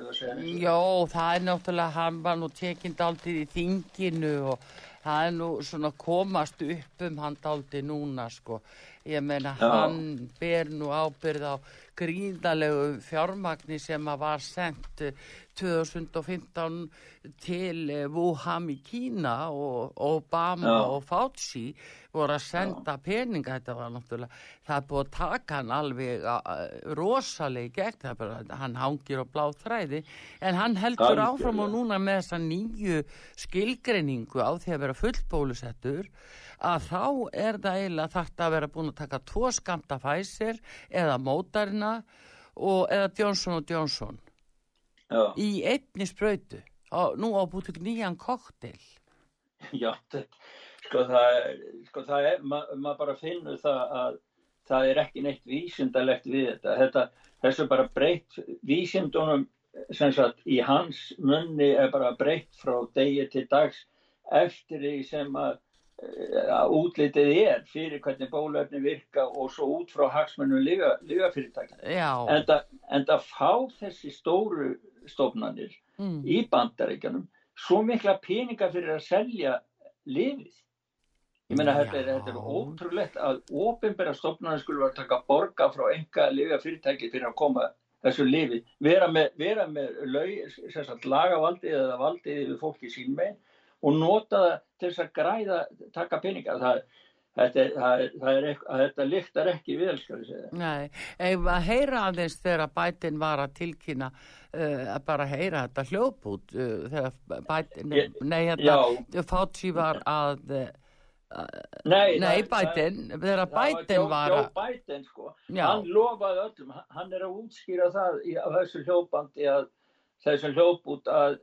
Jó, það er náttúrulega, hann var nú tekind aldrei í þinginu og það er nú svona komast upp um hann aldrei núna, sko. Ég meina, Já. hann ber nú ábyrð á gríðalegu fjármagni sem að var sendt eh, 2015 til eh, Wuhan í Kína og Obama Já. og Fauci voru að senda peninga, þetta var náttúrulega, það er búið að taka hann alveg rosalega í gegn, það er bara, hann hangir á blá þræði, en hann heldur Algjörlega. áfram og núna með þessa nýju skilgreiningu á því að vera fullbólusettur, að þá er það eiginlega þarft að vera búin að taka tvo skamta Pfizer eða Mótarina og eða Johnson og Johnson Já, í einni sprautu. Og nú á búið til nýjan koktel. já, þetta, sko það sko það er, ma- maður bara finnur það að það er ekki neitt vísindalegt við þetta, þetta, þessu bara breytt vísindunum sem sagt í hans munni er bara breytt frá degi til dags eftir því sem að, eh, að útlitið er fyrir hvernig bólefni virka og svo út frá hagsmunum lífafyrirtækja. En en það fá þessi stóru stofnanir mm, í bandaríkjanum svo mikla peninga fyrir að selja lifið. Ég meina þetta er, þetta er ótrúlegt að ofinbæra stofnanir skulle vera að taka borga frá enga lifafyrirtæki fyrir að koma þessu lifi. Vera með, vera með laug, sagt, lagavaldið eða valdið við fólki sín megin og nota það til þess að græða, taka peninga. Það, þetta, það, það er, þetta lyktar ekki vel, skal ég segja. nei, ef að heyra aðeins þegar Biden var að tilkynna uh, að bara heyra þetta hljóðbút uh, þegar Biden, Ég- nei, þetta Fauci var að uh, nei, Nei, það- Biden, þegar það var að Biden sko, Já. hann lofaði öllum, hann- hann er að útskýra það í, á þessu hljópandi að þessu hljóput að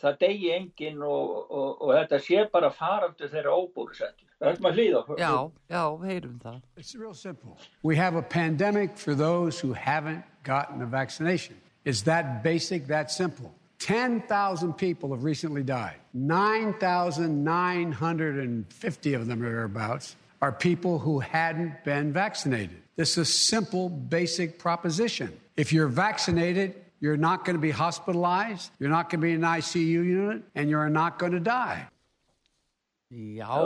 það degi enginn og, og, og þetta sé bara faraldur þeirra óbúrusettur. Það er maður hlýða. Já, já, heyrum það It's real simple. We have a pandemic for those who haven't gotten a vaccination. It's that basic, that simple. 10,000 people have recently died. 9,950 of them or thereabouts are people who hadn't been vaccinated. This is a simple, basic proposition. If you're vaccinated, you're not going to be hospitalized, you're not going to be in an ICU unit, and you're not going to die. Já,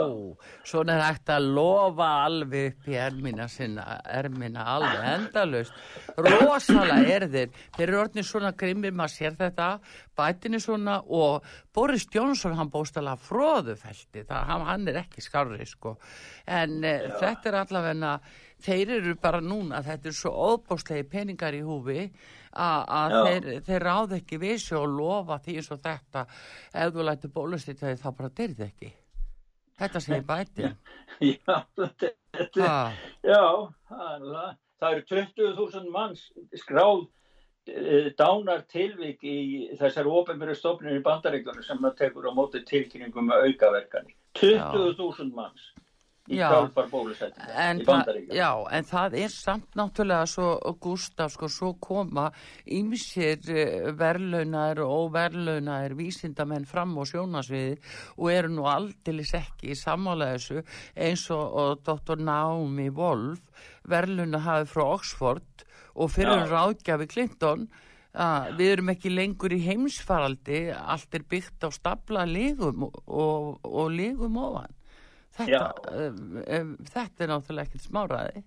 svona er hægt að lofa alveg upp í ermina sinna, ermina alveg endalust. Rosalega er þeir, þeir eru orðin svona grimmir, maður sér þetta, bætinni svona og Boris Johnson hann bóstala fróðufelti, það, hann, hann er ekki skarri sko. En e, þetta er allavega, þeir eru bara núna, þetta er svo óbóstlegi peningar í húfi að þeir, þeir ráð ekki vissi og lofa því eins og þetta, ef þú lætur bólustið þá bara dyrði ekki. Þetta segir bæti. Já, þetta, þetta, já það, er það, eru 20.000 manns skráð eh, dánar tilvik í þessar ofinbæru stofnir í bandaríkjunum sem það tekur á móti tilkynningum með aukaverkanir. 20.000 manns í Já. kjálfar bólusettinga en, í það, bandaríkjunum. já, en það er samt náttúrulega svo, Gustaf, sko, svo koma ýmsir eh, verðlaunaðir og óverðlaunaðir vísindamenn fram á sjónasviði og eru nú aldilis ekki í sammála þessu eins og, og Dr. Naomi Wolf verðlauna hafið frá Oxford og fyrir ráðgjafi Clinton að við erum ekki lengur í heimsfaraldi allt er byggt á stapla lígum og, og, og lígum ofan þetta, um, um, þetta er náttúrulega ekkert smáraði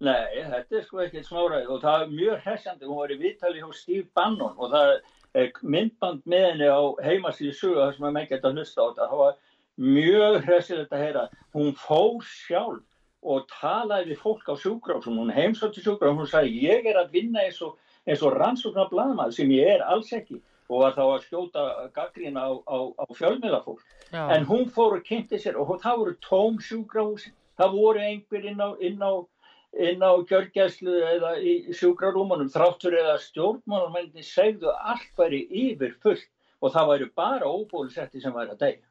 Nei, þetta er sko ekkert smáraði og það er mjög hressandi. Hún var í viðtali hjá Steve Bannon og það er myndband með henni á heimasíðu þar sem að menn geta að hlusta á þetta. Það var mjög hressilegt að heyra. Hún fór sjálf og talaði við fólk á sjúkrásum. Hún heimsótti sjúkrásum og sagði ég er að vinna eins og, og rannsóknar blaðmað sem ég er alls ekki og var þá að skjóta gaggrína á, á, á fjölmiðlafólk. Já, En hún fór og kynnti sér og það voru tóm sjúkrahúsin. Það voru einhver inn á, inn á, inn á gjörgæslu eða í sjúkrarúmunum þráttur eða stjórnmálamenni segðu allt væri yfir fullt og það væri bara óbólusetti sem væri að deyja.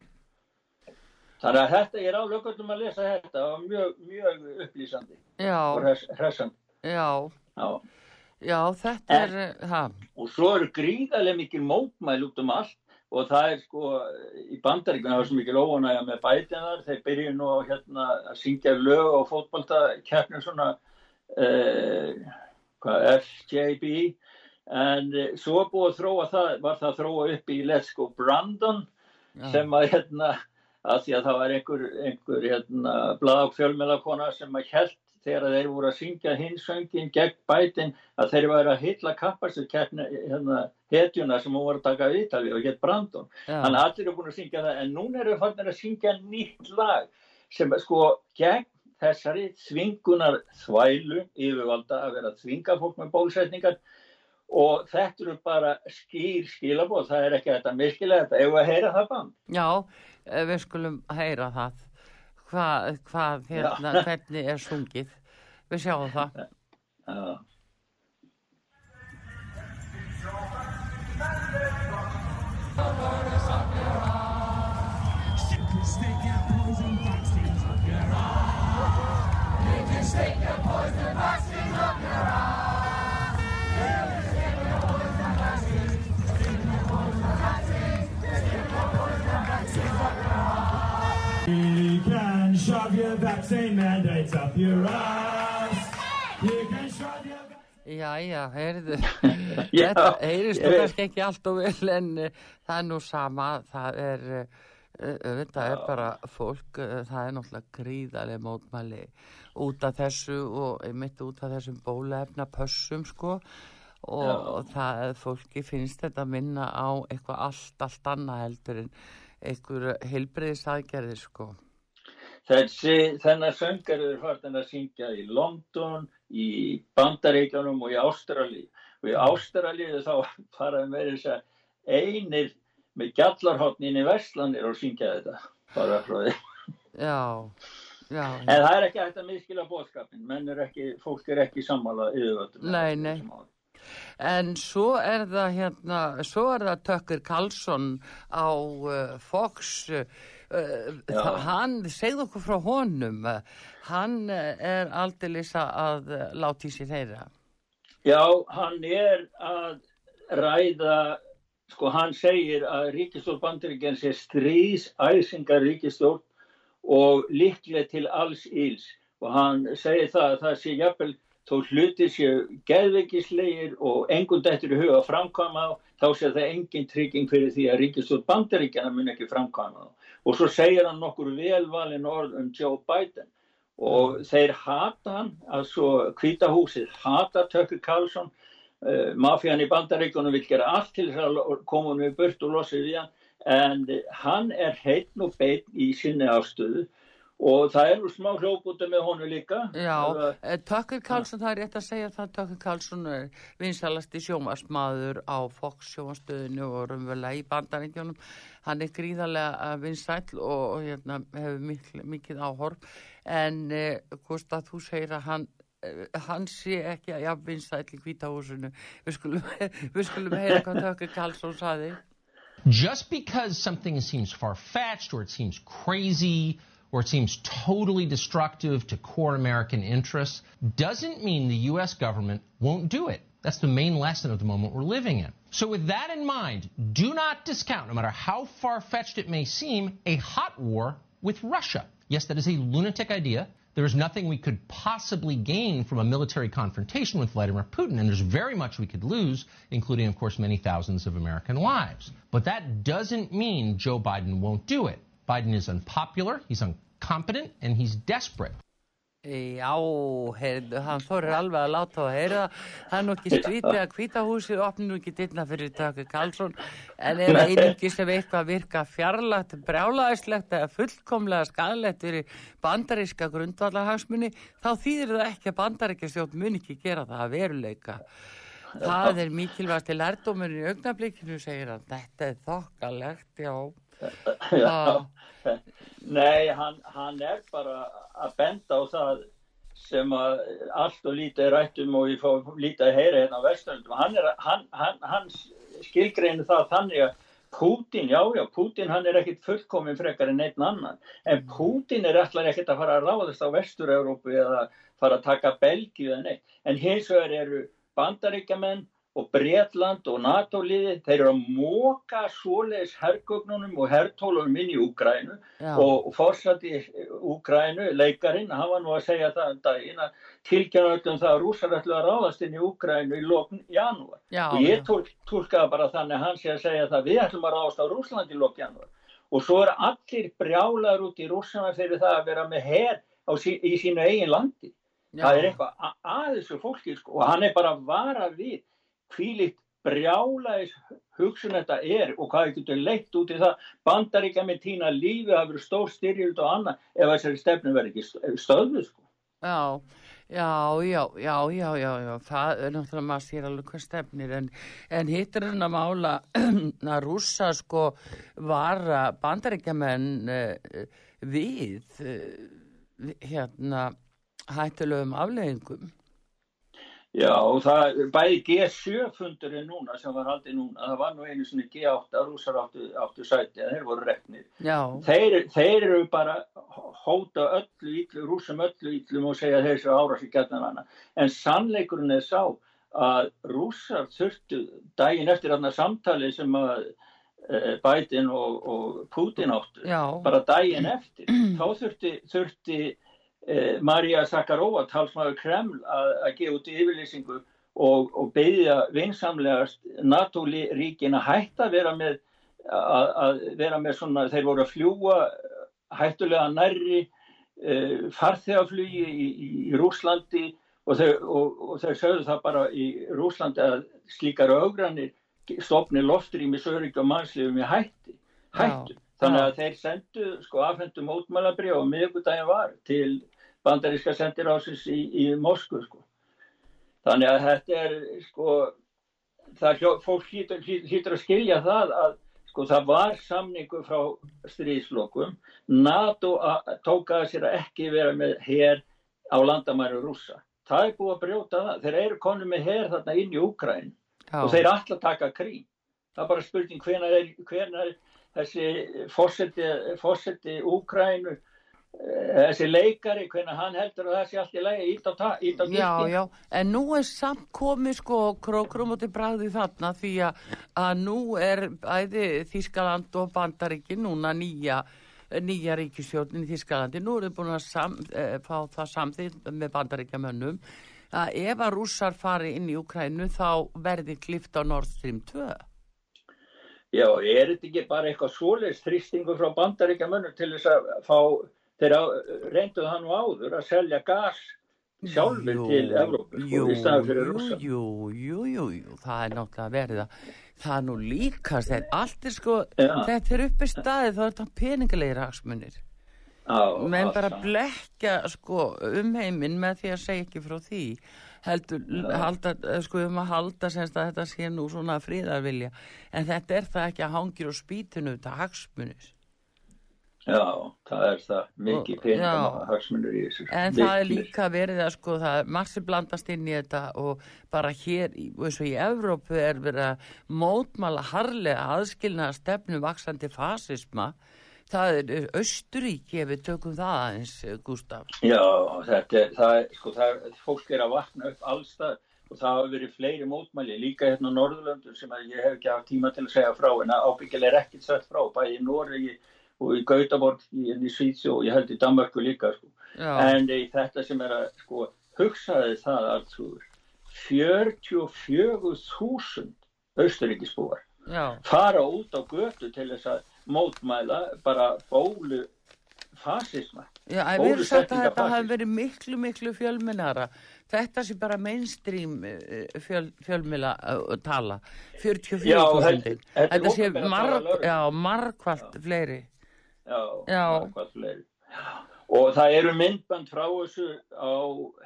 Þannig að þetta, ég er öllum að lesa þetta, var mjög, mjög upplýsandi og já, hress, hressandi. já, Já. Já, þetta En- er, ha, Og svo eru gríðarlega mikil mótmæl út um allt. Og það er sko í bandaríkunum það var svo mikið lóanæga með bætinar þeir byrju nú á hérna að syngja lög á fótballtakeppnum svona uh, hvað, FJB en uh, svo búið að þróa það var það að þróa upp í Let's Go Brandon Já. sem að hérna að því að það var einhver, einhver hérna, blaðak fjölmjölakona sem að held þegar þeir voru að syngja hins söngin gegn bætin að þeir væri að hitla kappastu hérna, hetjuna sem hún var að taka við og hétt Brandon. Já. Þannig að allir eru búin að syngja það en núna eru fannir að syngja nýtt lag sem sko gegn þessari þvingunar þvælu yfirvalda að vera að þvinga fólk með bólusetningar og þetta eru bara skýr skilabóð, það er ekki þetta miskilega þetta, ef við að heyra það band. Já, eh, við skulum heyra það. Hvað, hvað hérna, hvernig er sungið. Við sjáum það. Já. You can shove your vaccine mandates up your ass. You can shove your Já, já, heyrðu. Þetta nú veit. kannski ekki allt og vel en uh, það er nú sama. Það er, uh, þetta er bara fólk, uh, það er náttúrulega gríðarlega mótmæli út af þessu og mitt út af þessum bólefna pössum sko og, og það, fólki finnst þetta minna á eitthvað allt, allt annað heldur en einhver heilbreyðisaðgerðir sko. Þessi, þennan söngar eru farin að syngja í London, í Bandaríkjónum og í Ástralíu. Og í Ástralíu þá faraði með þess að einir með gjallarhóttnin í Vestlandir og syngja þetta. Bara frá því. Já, já. En það er ekki hægt að miskila bóðskapin. Menn er ekki, fólk er ekki sammála yfirvöldum. Nei, nei. En svo er það hérna, svo er það Tökkur Karlsson á uh, Fox, uh, það, hann, segð okkur frá honum, uh, hann uh, er aldrei að uh, láta í sér heyra. Já, hann er að ræða, sko hann segir að ríkistjórn bandaríkjan sé stríðsæsingar ríkistjórn og líklega til alls íls og hann segir það að það sé jafnvel þó hluti séu geðveikislegir og engun dættur í huga framkvæma á, þá sé það engin trygging fyrir því að ríkistjórn bandaríkjana mun ekki framkvæma á. Og svo segir hann nokkur velvalin orð um Joe Biden. Og þeir hata hann, altså hvítahúsið hata Tökkur Karlsson uh, mafían í bandaríkunum vil gera allt til þess að koma hann við burt og losa við hann. En eh, hann er heitt og beitt í sinni afstöðu og það er nú smá hljóputu með honum líka Já, Það- Tökkur Karlsson, það er rétt að segja það, Tökkur Karlsson er vinsalasti sjómasmaður á Fox sjómastöðinu og raunverulega í bandaríkjónum. Hann er gríðarlega uh, vinsæll og, og hérna, hefur mikil, mikið áhorf en uh, Gustaf, þú segir að hann uh, hann sé ekki að jafn vinsæll í hvítahúsinu. Við skulum, við skulum heyra hvað Tökkur Karlsson saði. just because something seems far fetched or it seems crazy or it seems totally destructive to core American interests doesn't mean the U.S. government won't do it. That's the main lesson of the moment we're living in. So, with that in mind, do not discount, no matter how far fetched it may seem, a hot war with Russia. Yes, that is a lunatic idea. There is nothing we could possibly gain from a military confrontation with Vladimir Putin, and there's very much we could lose, including, of course, many thousands of American lives. But that doesn't mean Joe Biden won't do it. Biden is unpopular, he's incompetent, and he's desperate. Já, heyrðu, hann þorir alveg að láta að heyra það. Það er nú ekki skrítið að hvítahúsið opni nú ekki dyrna fyrir Tökkur Karlsson en ef einungi sem eitthvað virka fjarlagt, brjálaðislegt eða fullkomlega skadalegt fyrir bandaríska grundvallarhagsmunni þá þýðir það ekki að bandaríkjastjórn mun ekki gera það að veruleika. Það er mikilvægast til lærdómurinn í augnablikinu, segir hann. Þetta er þokkalegt, já. Já. Nei, hann, hann er bara að benda á það sem að allt og lítið er rætt um og ég fá lítið að heyra hérna á vestöndum. Hann, hann, hann, skilgreinu það þannig að Pútin, já, já, Pútin hann er ekkit fullkomin frekar en einn annan. En Pútin er allar ekkit að fara að ráðast á Vestur-Európu eða fara að taka Belgíu eða neitt. En hins vegar eru bandaríkjamenn og Bretland og NATO-liði, þeir eru að móka svoleiðis hergögnunum og hertólunum inn í Úgrænu Já. og, og fórsætti Úgrænu, leikarinn, hann var nú að segja það um daginn að tilkjæra öllum það að rússar ætlu að ráðast inn í Úgrænu í lokn janúar. Já, og ég já. tólk, tólkaði bara þannig að hann sé að segja það við ætlum að ráðast á Rússland í lokn janúar. Og svo eru allir brjálar út í rússana fyrir það að vera með her á, sí, í sínu eigin landi það er eitthvað a- að þessu fólki sko, og hann er bara að vara við hvílitt brjálaðis hugsun þetta er og hvað getur leitt út í það bandaríka með tína lífi að vera stór styrjöld og annað ef þessari stefnu verður ekki st- stöðuð sko. Já, já, já, já, já, já, já, það er náttúrulega maður sér alveg hvað stefnir en, en hittur hann að mála að rússa sko var bandaríkjamenn uh, við uh, hérna hættulegum afleðingum. Já það bæði G7 fundurinn núna sem var haldið núna það var nú einu sinni G8 rússar áttu, áttu sæti þeir voru reknir. Já, þeir, þeir eru bara hóta öllu ítlu, rúsum öllu ítlum og segja þeir séu ára sér gætnan hana. En sannleikurinn er sá að rússar þurftu daginn eftir þarna samtali sem að e, Biden og, og Putin áttu, já, bara daginn eftir, þá þurfti, þurfti Marja Sakarova, talsmaður Kreml, að, að gefa út yfirlýsingu og, og beðja vinsamlegast NATO-ríkin að hætta að vera með að, að vera með svona, þeir voru að fljúa hættulega nærri uh, farþegaflugi í, í, í Rúslandi og þeir, og, og þeir sögðu það bara í Rúslandi að slíkar augranir stopni loftrými sörygg og mannslifum í hætti, hættu. Já, Þannig að þeir sendu, sko, afhendu mótmælabrið og miðgudaginn var til bandaríska sendirásins í, í Moskvu, sko. Þannig að þetta er, sko, það fólk hlýtur, hlýtur að skilja það að, sko, það var samningu frá stríðslokum. NATO tók að sér að ekki vera með her á landamæru rússa. Það er búið að brjóta það. Þeir eru konum með her þarna inn í Úkræn og þeir ætla að taka krín. Það er bara spurning hvenar er, hvenar þessi fósetti Úkrænu, þessi leikari, hvenar hann heldur að það sé allt í lagi, ít á, á já, já, en nú er samt komið sko krókrum og til bræði þarna því að, nú er bæði Þískaland og Bandaríkin núna nýja nýja ríkisstjórnin í Þískalandi nú eru búin að sam, e, fá það samþýtt með bandaríkjamönnum að ef að rússar fari inn í Ukrænu þá verði klift á Nord Stream 2 Já, er þetta ekki bara eitthvað svoleiðs þrýstingu frá bandaríkjamönnum til þess að fá, þeir reynduð hann nú áður að selja gas sjálfur til Evrópu jú, sko, í staðan fyrir jú, rússa. jú, jú, jú, jú, það er náttúrulega verið að það er nú líka, þetta allt er sko, Já. þetta er uppi staðið þá er þetta peningalegir hagsmunir. Menn bara blekja sko um heiminn með því að segja ekki frá því. Heldur halda, sko um að halda semst að þetta sé nú svona fríðarvilja en þetta er það ekki að hangir og spýtinu þetta hagsmunir Já, það er það mikið peningum og hagsmunur í þessu. En það er Miklir. líka verið að sko það er margt sem blandast inn í þetta og bara hér eins og í Evrópu er verið að mótmála harlega aðskilna stefnu vaksandi fasisma. Það er Östuríki ef við tökum það aðeins, Gustaf. Já, þetta er, það er, sko, það er, fólk er að vakna upp allstað og það hafa verið fleiri mótmæli, líka hérna á Norðurlöndur sem að ég hef ekki haft tíma til að segja frá, en ábyggilega er ekkert sett frá, bæði í Noregi og í Gautaborg, í, í Svítsjó og ég held í Danmarku líka, sko. En í þetta sem er að, sko, hugsaði það alltrúður, 44.000 austuríkisbúar fara út á götu til þess að mótmæla bara bólu fasisma. já, við erum sagt að þetta hafi verið miklu, miklu fjölmennara. Þetta sé bara mainstream eh, fjöl, fjölmila uh, tala, 44.000. Já, þetta- sé marg, margvalt fleiri. Já, Já. Og það eru myndband frá þessu á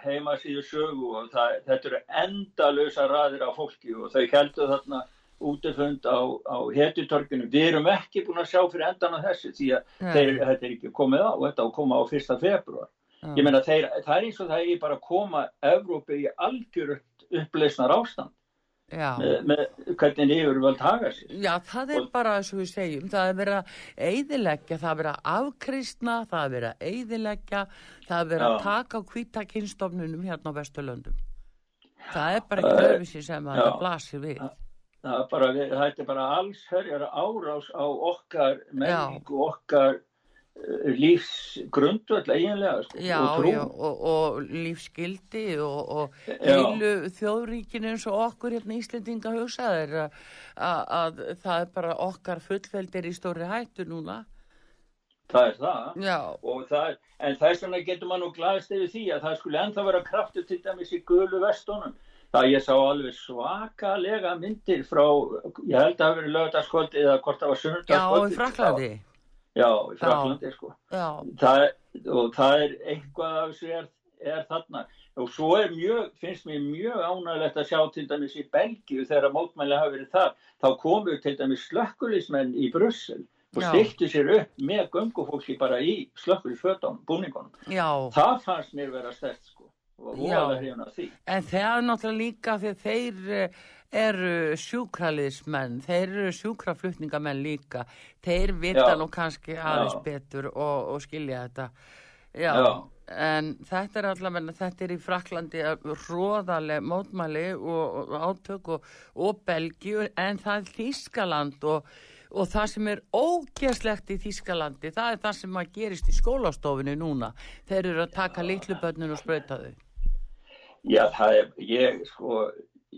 heimasíðu sögu og það, þetta eru endalösa raðir af fólki og þau heldur þarna útifund á, á hetjutorkinu. Við erum ekki búin að sjá fyrir endan á þessu því að þeir, þetta er ekki komið á, þetta á að koma á fyrsta februar. Ég meina þeir, það er eins og það er bara að koma Evrópi í algjörut uppleysnar ástand. Með, með hvernig yfirvöld haga sér. Já, það er Og- bara eins og við segjum, það er verið að eyðileggja, það er verið að afkristna, það er verið að eyðileggja, það er verið að taka á hvita kynstofnunum hérna á Vesturlöndum. það er bara ekki öðruvísi sem að Já. það blasir við Það er bara, þetta er bara alls herjar árás á okkar menningu, okkar lífsgrundvöld eiginlega sko, Já, og trú. já, og, og lífsgildi og, og Já. heilu þjóðríkinu eins og okkur hérna Íslendinga hugsaðir að, að, að það er bara okkar fullveldir í stóri hættu núna. Það er það. Já, það er, en þess vegna getur maður nú glaðist yfir því að það skulle ennþá vera kraftur til dæmis í gulu vestunum. Það ég sá alveg svakalega myndir frá, ég held að það hafi verið lögdagskvöldi eða hvort það var já, sunnudagskvöldi. í Fraklandi. Já, í Fraklandi, sko. Það, og það er eitthvað af þessu er, er þarna. Og svo er mjög, finnst mér mjög ánægilegt að sjá til dæmis í Belgíu þegar mótmæli hafi verið þar. Þá komu til dæmis slökkulismenn í Brussel og Já. stiltu sér upp með göngufólki bara í slökkulisfötunum, búningunum. Já. það fannst mér vera stert sko. Og voða hrifin af því. En það er náttúrulega líka að þeir eh, eru sjúkraliðsmenn, þeir eru sjúkraflutningamenn líka. Þeir vita Já. nú kannski aðeins Já. betur og, og skilja þetta. Já, en þetta er allavega, þetta er í Fraklandi róðaleg mótmæli og, og átök og, og Belgíu, en það er Þískaland og, og það sem er ógeðslegt í Þískalandi, það er það sem að gerist í skólastofinu núna. Þeir eru að taka litlu börnun og sprauta þau. Já, það er, ég sko,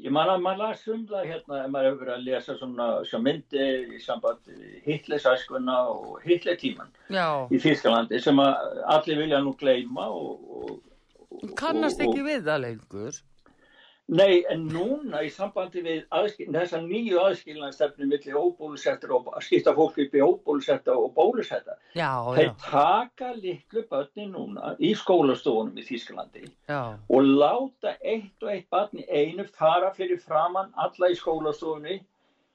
ég man að maður las um það hérna, ef maður hefur verið að lesa svona, svona myndir í samband Hitlersæskuna og Hitlertíman Já. í Þýskalandi sem allir vilja nú gleyma og, og, og kannast og, ekki við það lengur Nei, en núna í sambandi við aðskil, þessa nýju aðskilnaðstefni milli óbólusettur og að skipta fólk upp í óbólusetta og bólusetta. Þeir taka litlu börni núna í skólastofunum í Þýskalandi já, og láta eitt og eitt barn í einu fara fyrir framann alla í skólastofunni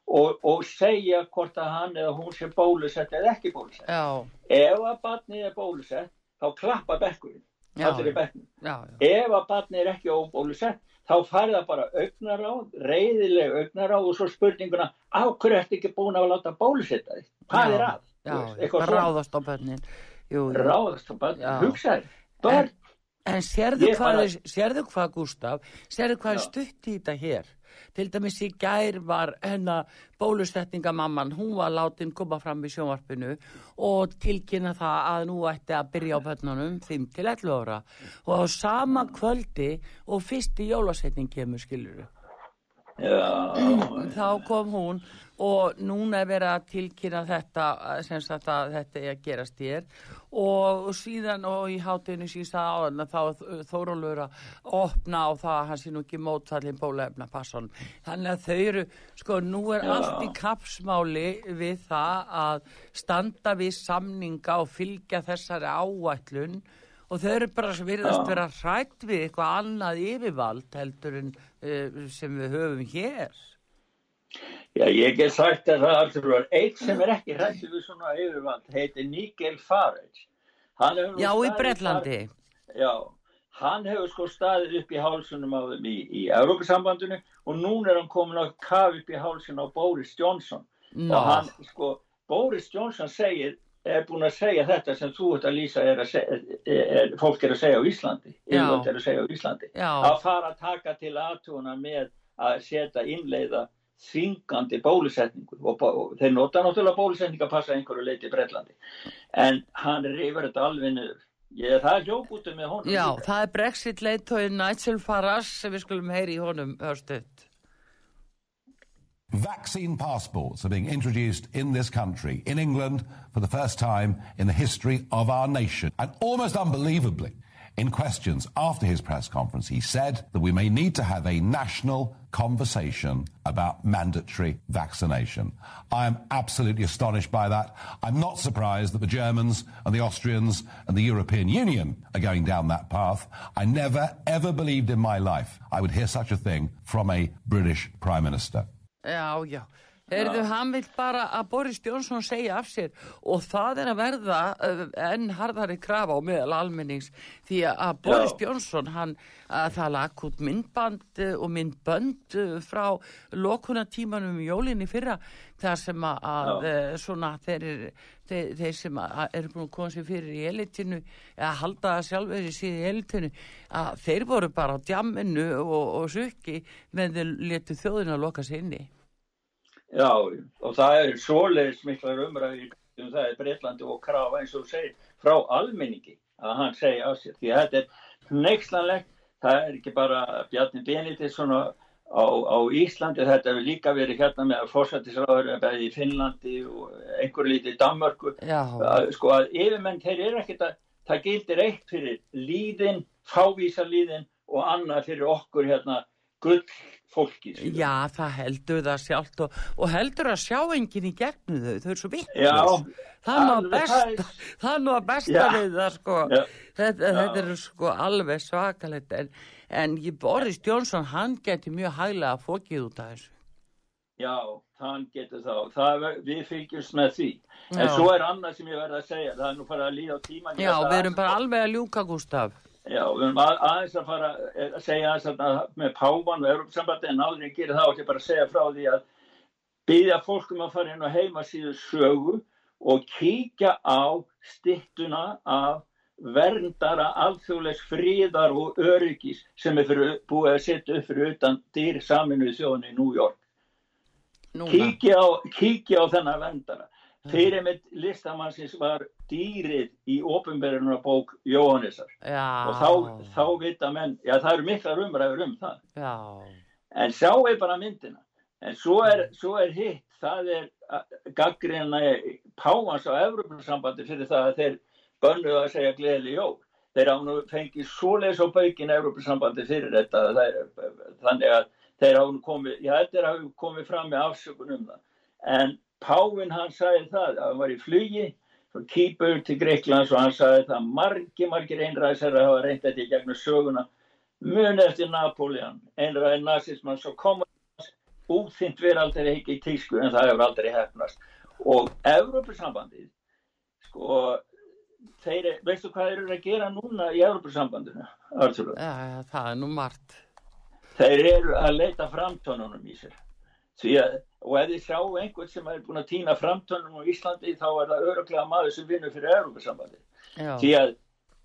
og, og segja hvort að hann eða hún sé bólusett eða ekki bólusett. já, Ef að barnið er bólusett, þá klappa bekkurinn, allir já, já, Ef að barnið er ekki óbólusett, þá fær það bara augnaráð, reyðileg augnaráð og svo spurninguna, á hverju ertu ekki búin að láta bólusetta þig? Hvað Já. er að? já, eitthvað ráðast á bönnin jú. Ráðast á barnið, Já. hugsaði, börn, en sérðu Ég hvað, bara- sérðu hvað Gustaf sérðu hvað er stutt í þetta hér til dæmis í gær var hennar bólusetningamamman, hún var látin koma fram í sjónvarpinu og tilkynna það að nú ætti að byrja á bönnunum 5 til 11 ára. Og á sama kvöldi og fyrsti jólasetning kemur skiluru já, þá kom hún og núna er verið að tilkynna þetta sem sagt að þetta er að gerast hér og síðan og í hátinu síðan á hann þá Þórólfur að opna á það að hann sé nú ekki mótfallin bólefna passan þannig að þau eru sko nú er Já. allt í kapsmáli við það að standa við samninga og fylgja þessari áætlun. Og þau eru bara sem virðast vera hrætt við eitthvað annað yfirvald heldur en uh, sem við höfum hér Já, ég get sagt að það Arthur, eitt sem er ekki hrættu við svona yfirvald heitir Nigel Farage. Já, í þar- Já, hann hefur sko staðið upp í hálsunum á þeim í, í Európa-sambandinu og núna er hann komin að kafa upp í hálsun á Boris Johnson. Ná. Og hann, sko, Boris Johnson segir, er búin að segja þetta sem þú ert að lýsa er að segja, er, er, fólk er að segja á Íslandi, Já. yfirvald er að segja á Íslandi Já. að fara að taka til aðtúna með að setja innleiða þvingandi bólusetningu og, og þeir nota náttúrulega bólusetningu að passa einhverju leiti í Breitlandi en hann rifur þetta alveg niður ég, það er hljókútið með honum Já, líka. það er Brexit leitói Nigel Farage sem við skulum heyri í honum hörstuð. Vaccine passports are being introduced in this country, in England, for the first time in the history of our nation. And almost unbelievably, in questions after his press conference, he said that we may need to have a national conversation about mandatory vaccination. I am absolutely astonished by that. I'm not surprised that the Germans and the Austrians and the European Union are going down that path. I never, ever believed in my life I would hear such a thing from a British Prime Minister. Já, oh já. Heyrðu, hann vil bara að Boris Jónsson segja af sér og það er að verða uh, enn harðari krafa á meðal almennings því að Boris Já. Jónsson hann að það lag út myndband uh, og myndbönd uh, frá lokunatímanum um jólinni fyrra þar sem að, að svona þeir, þeir, þeir sem að eru búin að koma sér fyrir í elitinu eða halda það sjálfur í síði elitinu að þeir voru bara á djamminu og, og sukki menn þeir letu þjóðina að loka sér inni. Já, og það er svoleiðis miklar umræði um það er Breitlandi og krafa eins og segir frá almenningi að hann segja af sér. Því að þetta er neikslanlegt, það er ekki bara Bjarni Benediktsson á, á, Íslandi, þetta hefur líka verið hérna með fórsættisráður bæði í Finnlandi og einhver lítið í Danmörku. Já, Að, sko að yfirmenn þeir eru ekkert að, það gildir eitt fyrir líðin, fávísa líðin og annað fyrir okkur hérna gull fólki. já, það heldur það sjálft og, og heldur að sjá enginn í gegnum þau, þau eru svo vitt. Já, Það er nú að besta, það er- það nú að besta við það sko, Já. þetta, þetta er sko alveg svakalegt en, en Boris Jónsson hann geti mjög hæglega fókið út af þessu. Já, hann getur þá. Það, er- við fylgjumst með því. En Já. svo er annað sem ég verð að segja. Það er nú bara að líða á tíman. Já, við erum bara alveg að ljúka Gustaf. Já, við að, aðeins að fara að segja aðeins að með Pávan og Európsambandi en áður en ég gerir það og ég bara segja frá því að byggja fólkum að fara inn á heimasíðu sögu og kíkja á stittuna af verndara alþjóðlegs fríðar og öryggis sem er fyrir, búið að setja upp fyrir utan dýr saminuð þjóðan í New York. Kíkja á, kíkja á þennan vendara fyrir með listamannsins var dýrið í ofinberðunar bók Jóhannesar Já. og þá, þá vita menn, já það eru miklar umræður um það Já. en sjáu bara myndina en svo er, svo er hitt það er gaggrina Páans á Evropasambandi fyrir það að þeir bönnuðu að segja gleðileg jól þeir án og fengið svoleiðis á baukin Evropasambandi fyrir þetta er, þannig að þeir nú komið, já þetta hafa komið fram með afsökun um það. En Pávin hann sagði það, að hann var í flugi frá Kýpur til Greiklands og hann sagði það margi, margir einræðisar hafa reynt þetta í gegnum söguna muni eftir Napoleon, einræði nazismann, svo kom úþynt verið aldrei ekki í tísku en það hefur aldrei hefnast. Og Evrópusambandið, sko, þeir, veistu hvað þeir eru að gera núna í? Já, já, það er nú margt. þeir eru að leita framtönunum í sér því að, og ef þið sjá einhvern sem er búin að týna framtönunum á Íslandi þá er það öruglega maður sem vinnur fyrir Európa-sambandi því að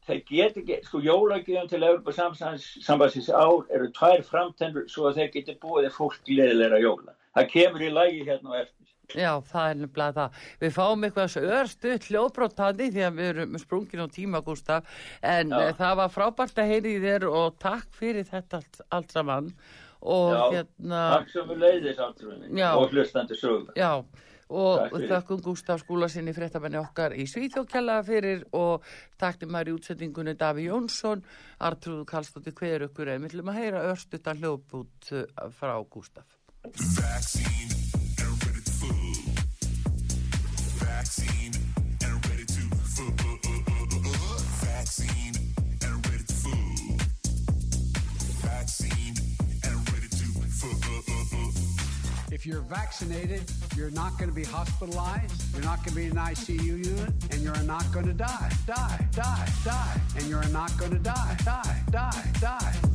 þeir get ekki, sko jólagjöfum til Európa-sambandsins ár eru tvær framtennur svo að þeir geti búið fólk gleðilega jóla það kemur í lægi hérna á eftir Já, það er nefnilega það. Við fáum eitthvað svo örstuð hljóðbróttandi því að við erum sprungin á tíma, Gustaf, en Já. Já. það var frábært að heyri þér og takk fyrir þetta allt, allt saman. Og Já, hérna, takk sem við leiðis Já. og hlustandi sögum já, og þakkum Gustaf skúla sinni fréttabenni okkar í Svíþjókjalla fyrir og takk til maður í útsendingunni Daví Jónsson, Artrúð Kallstóttir hver ykkur en við ætlum að heyra örstuð að hljóðbút uh, frá Gustaf. Vaccine and ready to fool. Vaccine and ready to fool. Vaccine and ready to fool. Vaccine If you're vaccinated, you're not going to be hospitalized, you're not going to be in an ICU unit, and you're not going to die. Die, die, die. And you're not going to die. Die, die, die.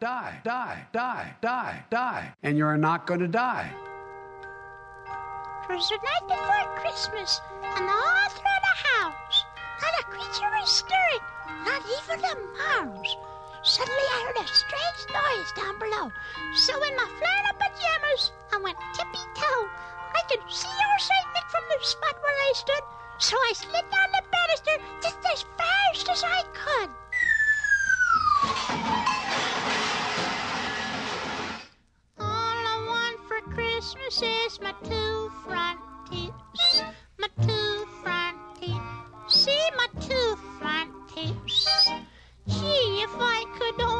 die, die, die, die, die, and you're not going to die. Twas the night before Christmas, and all through the house, not a creature was stirring, not even a mouse. Suddenly I heard a strange noise down below, so in my flannel pajamas I went tippy-toe. I could see your Saint Nick from the spot where I stood, so I slid down the banister just as fast as I could. Christmas is my two front teeth, my two front teeth. See my two front teeth. Gee, if I could only.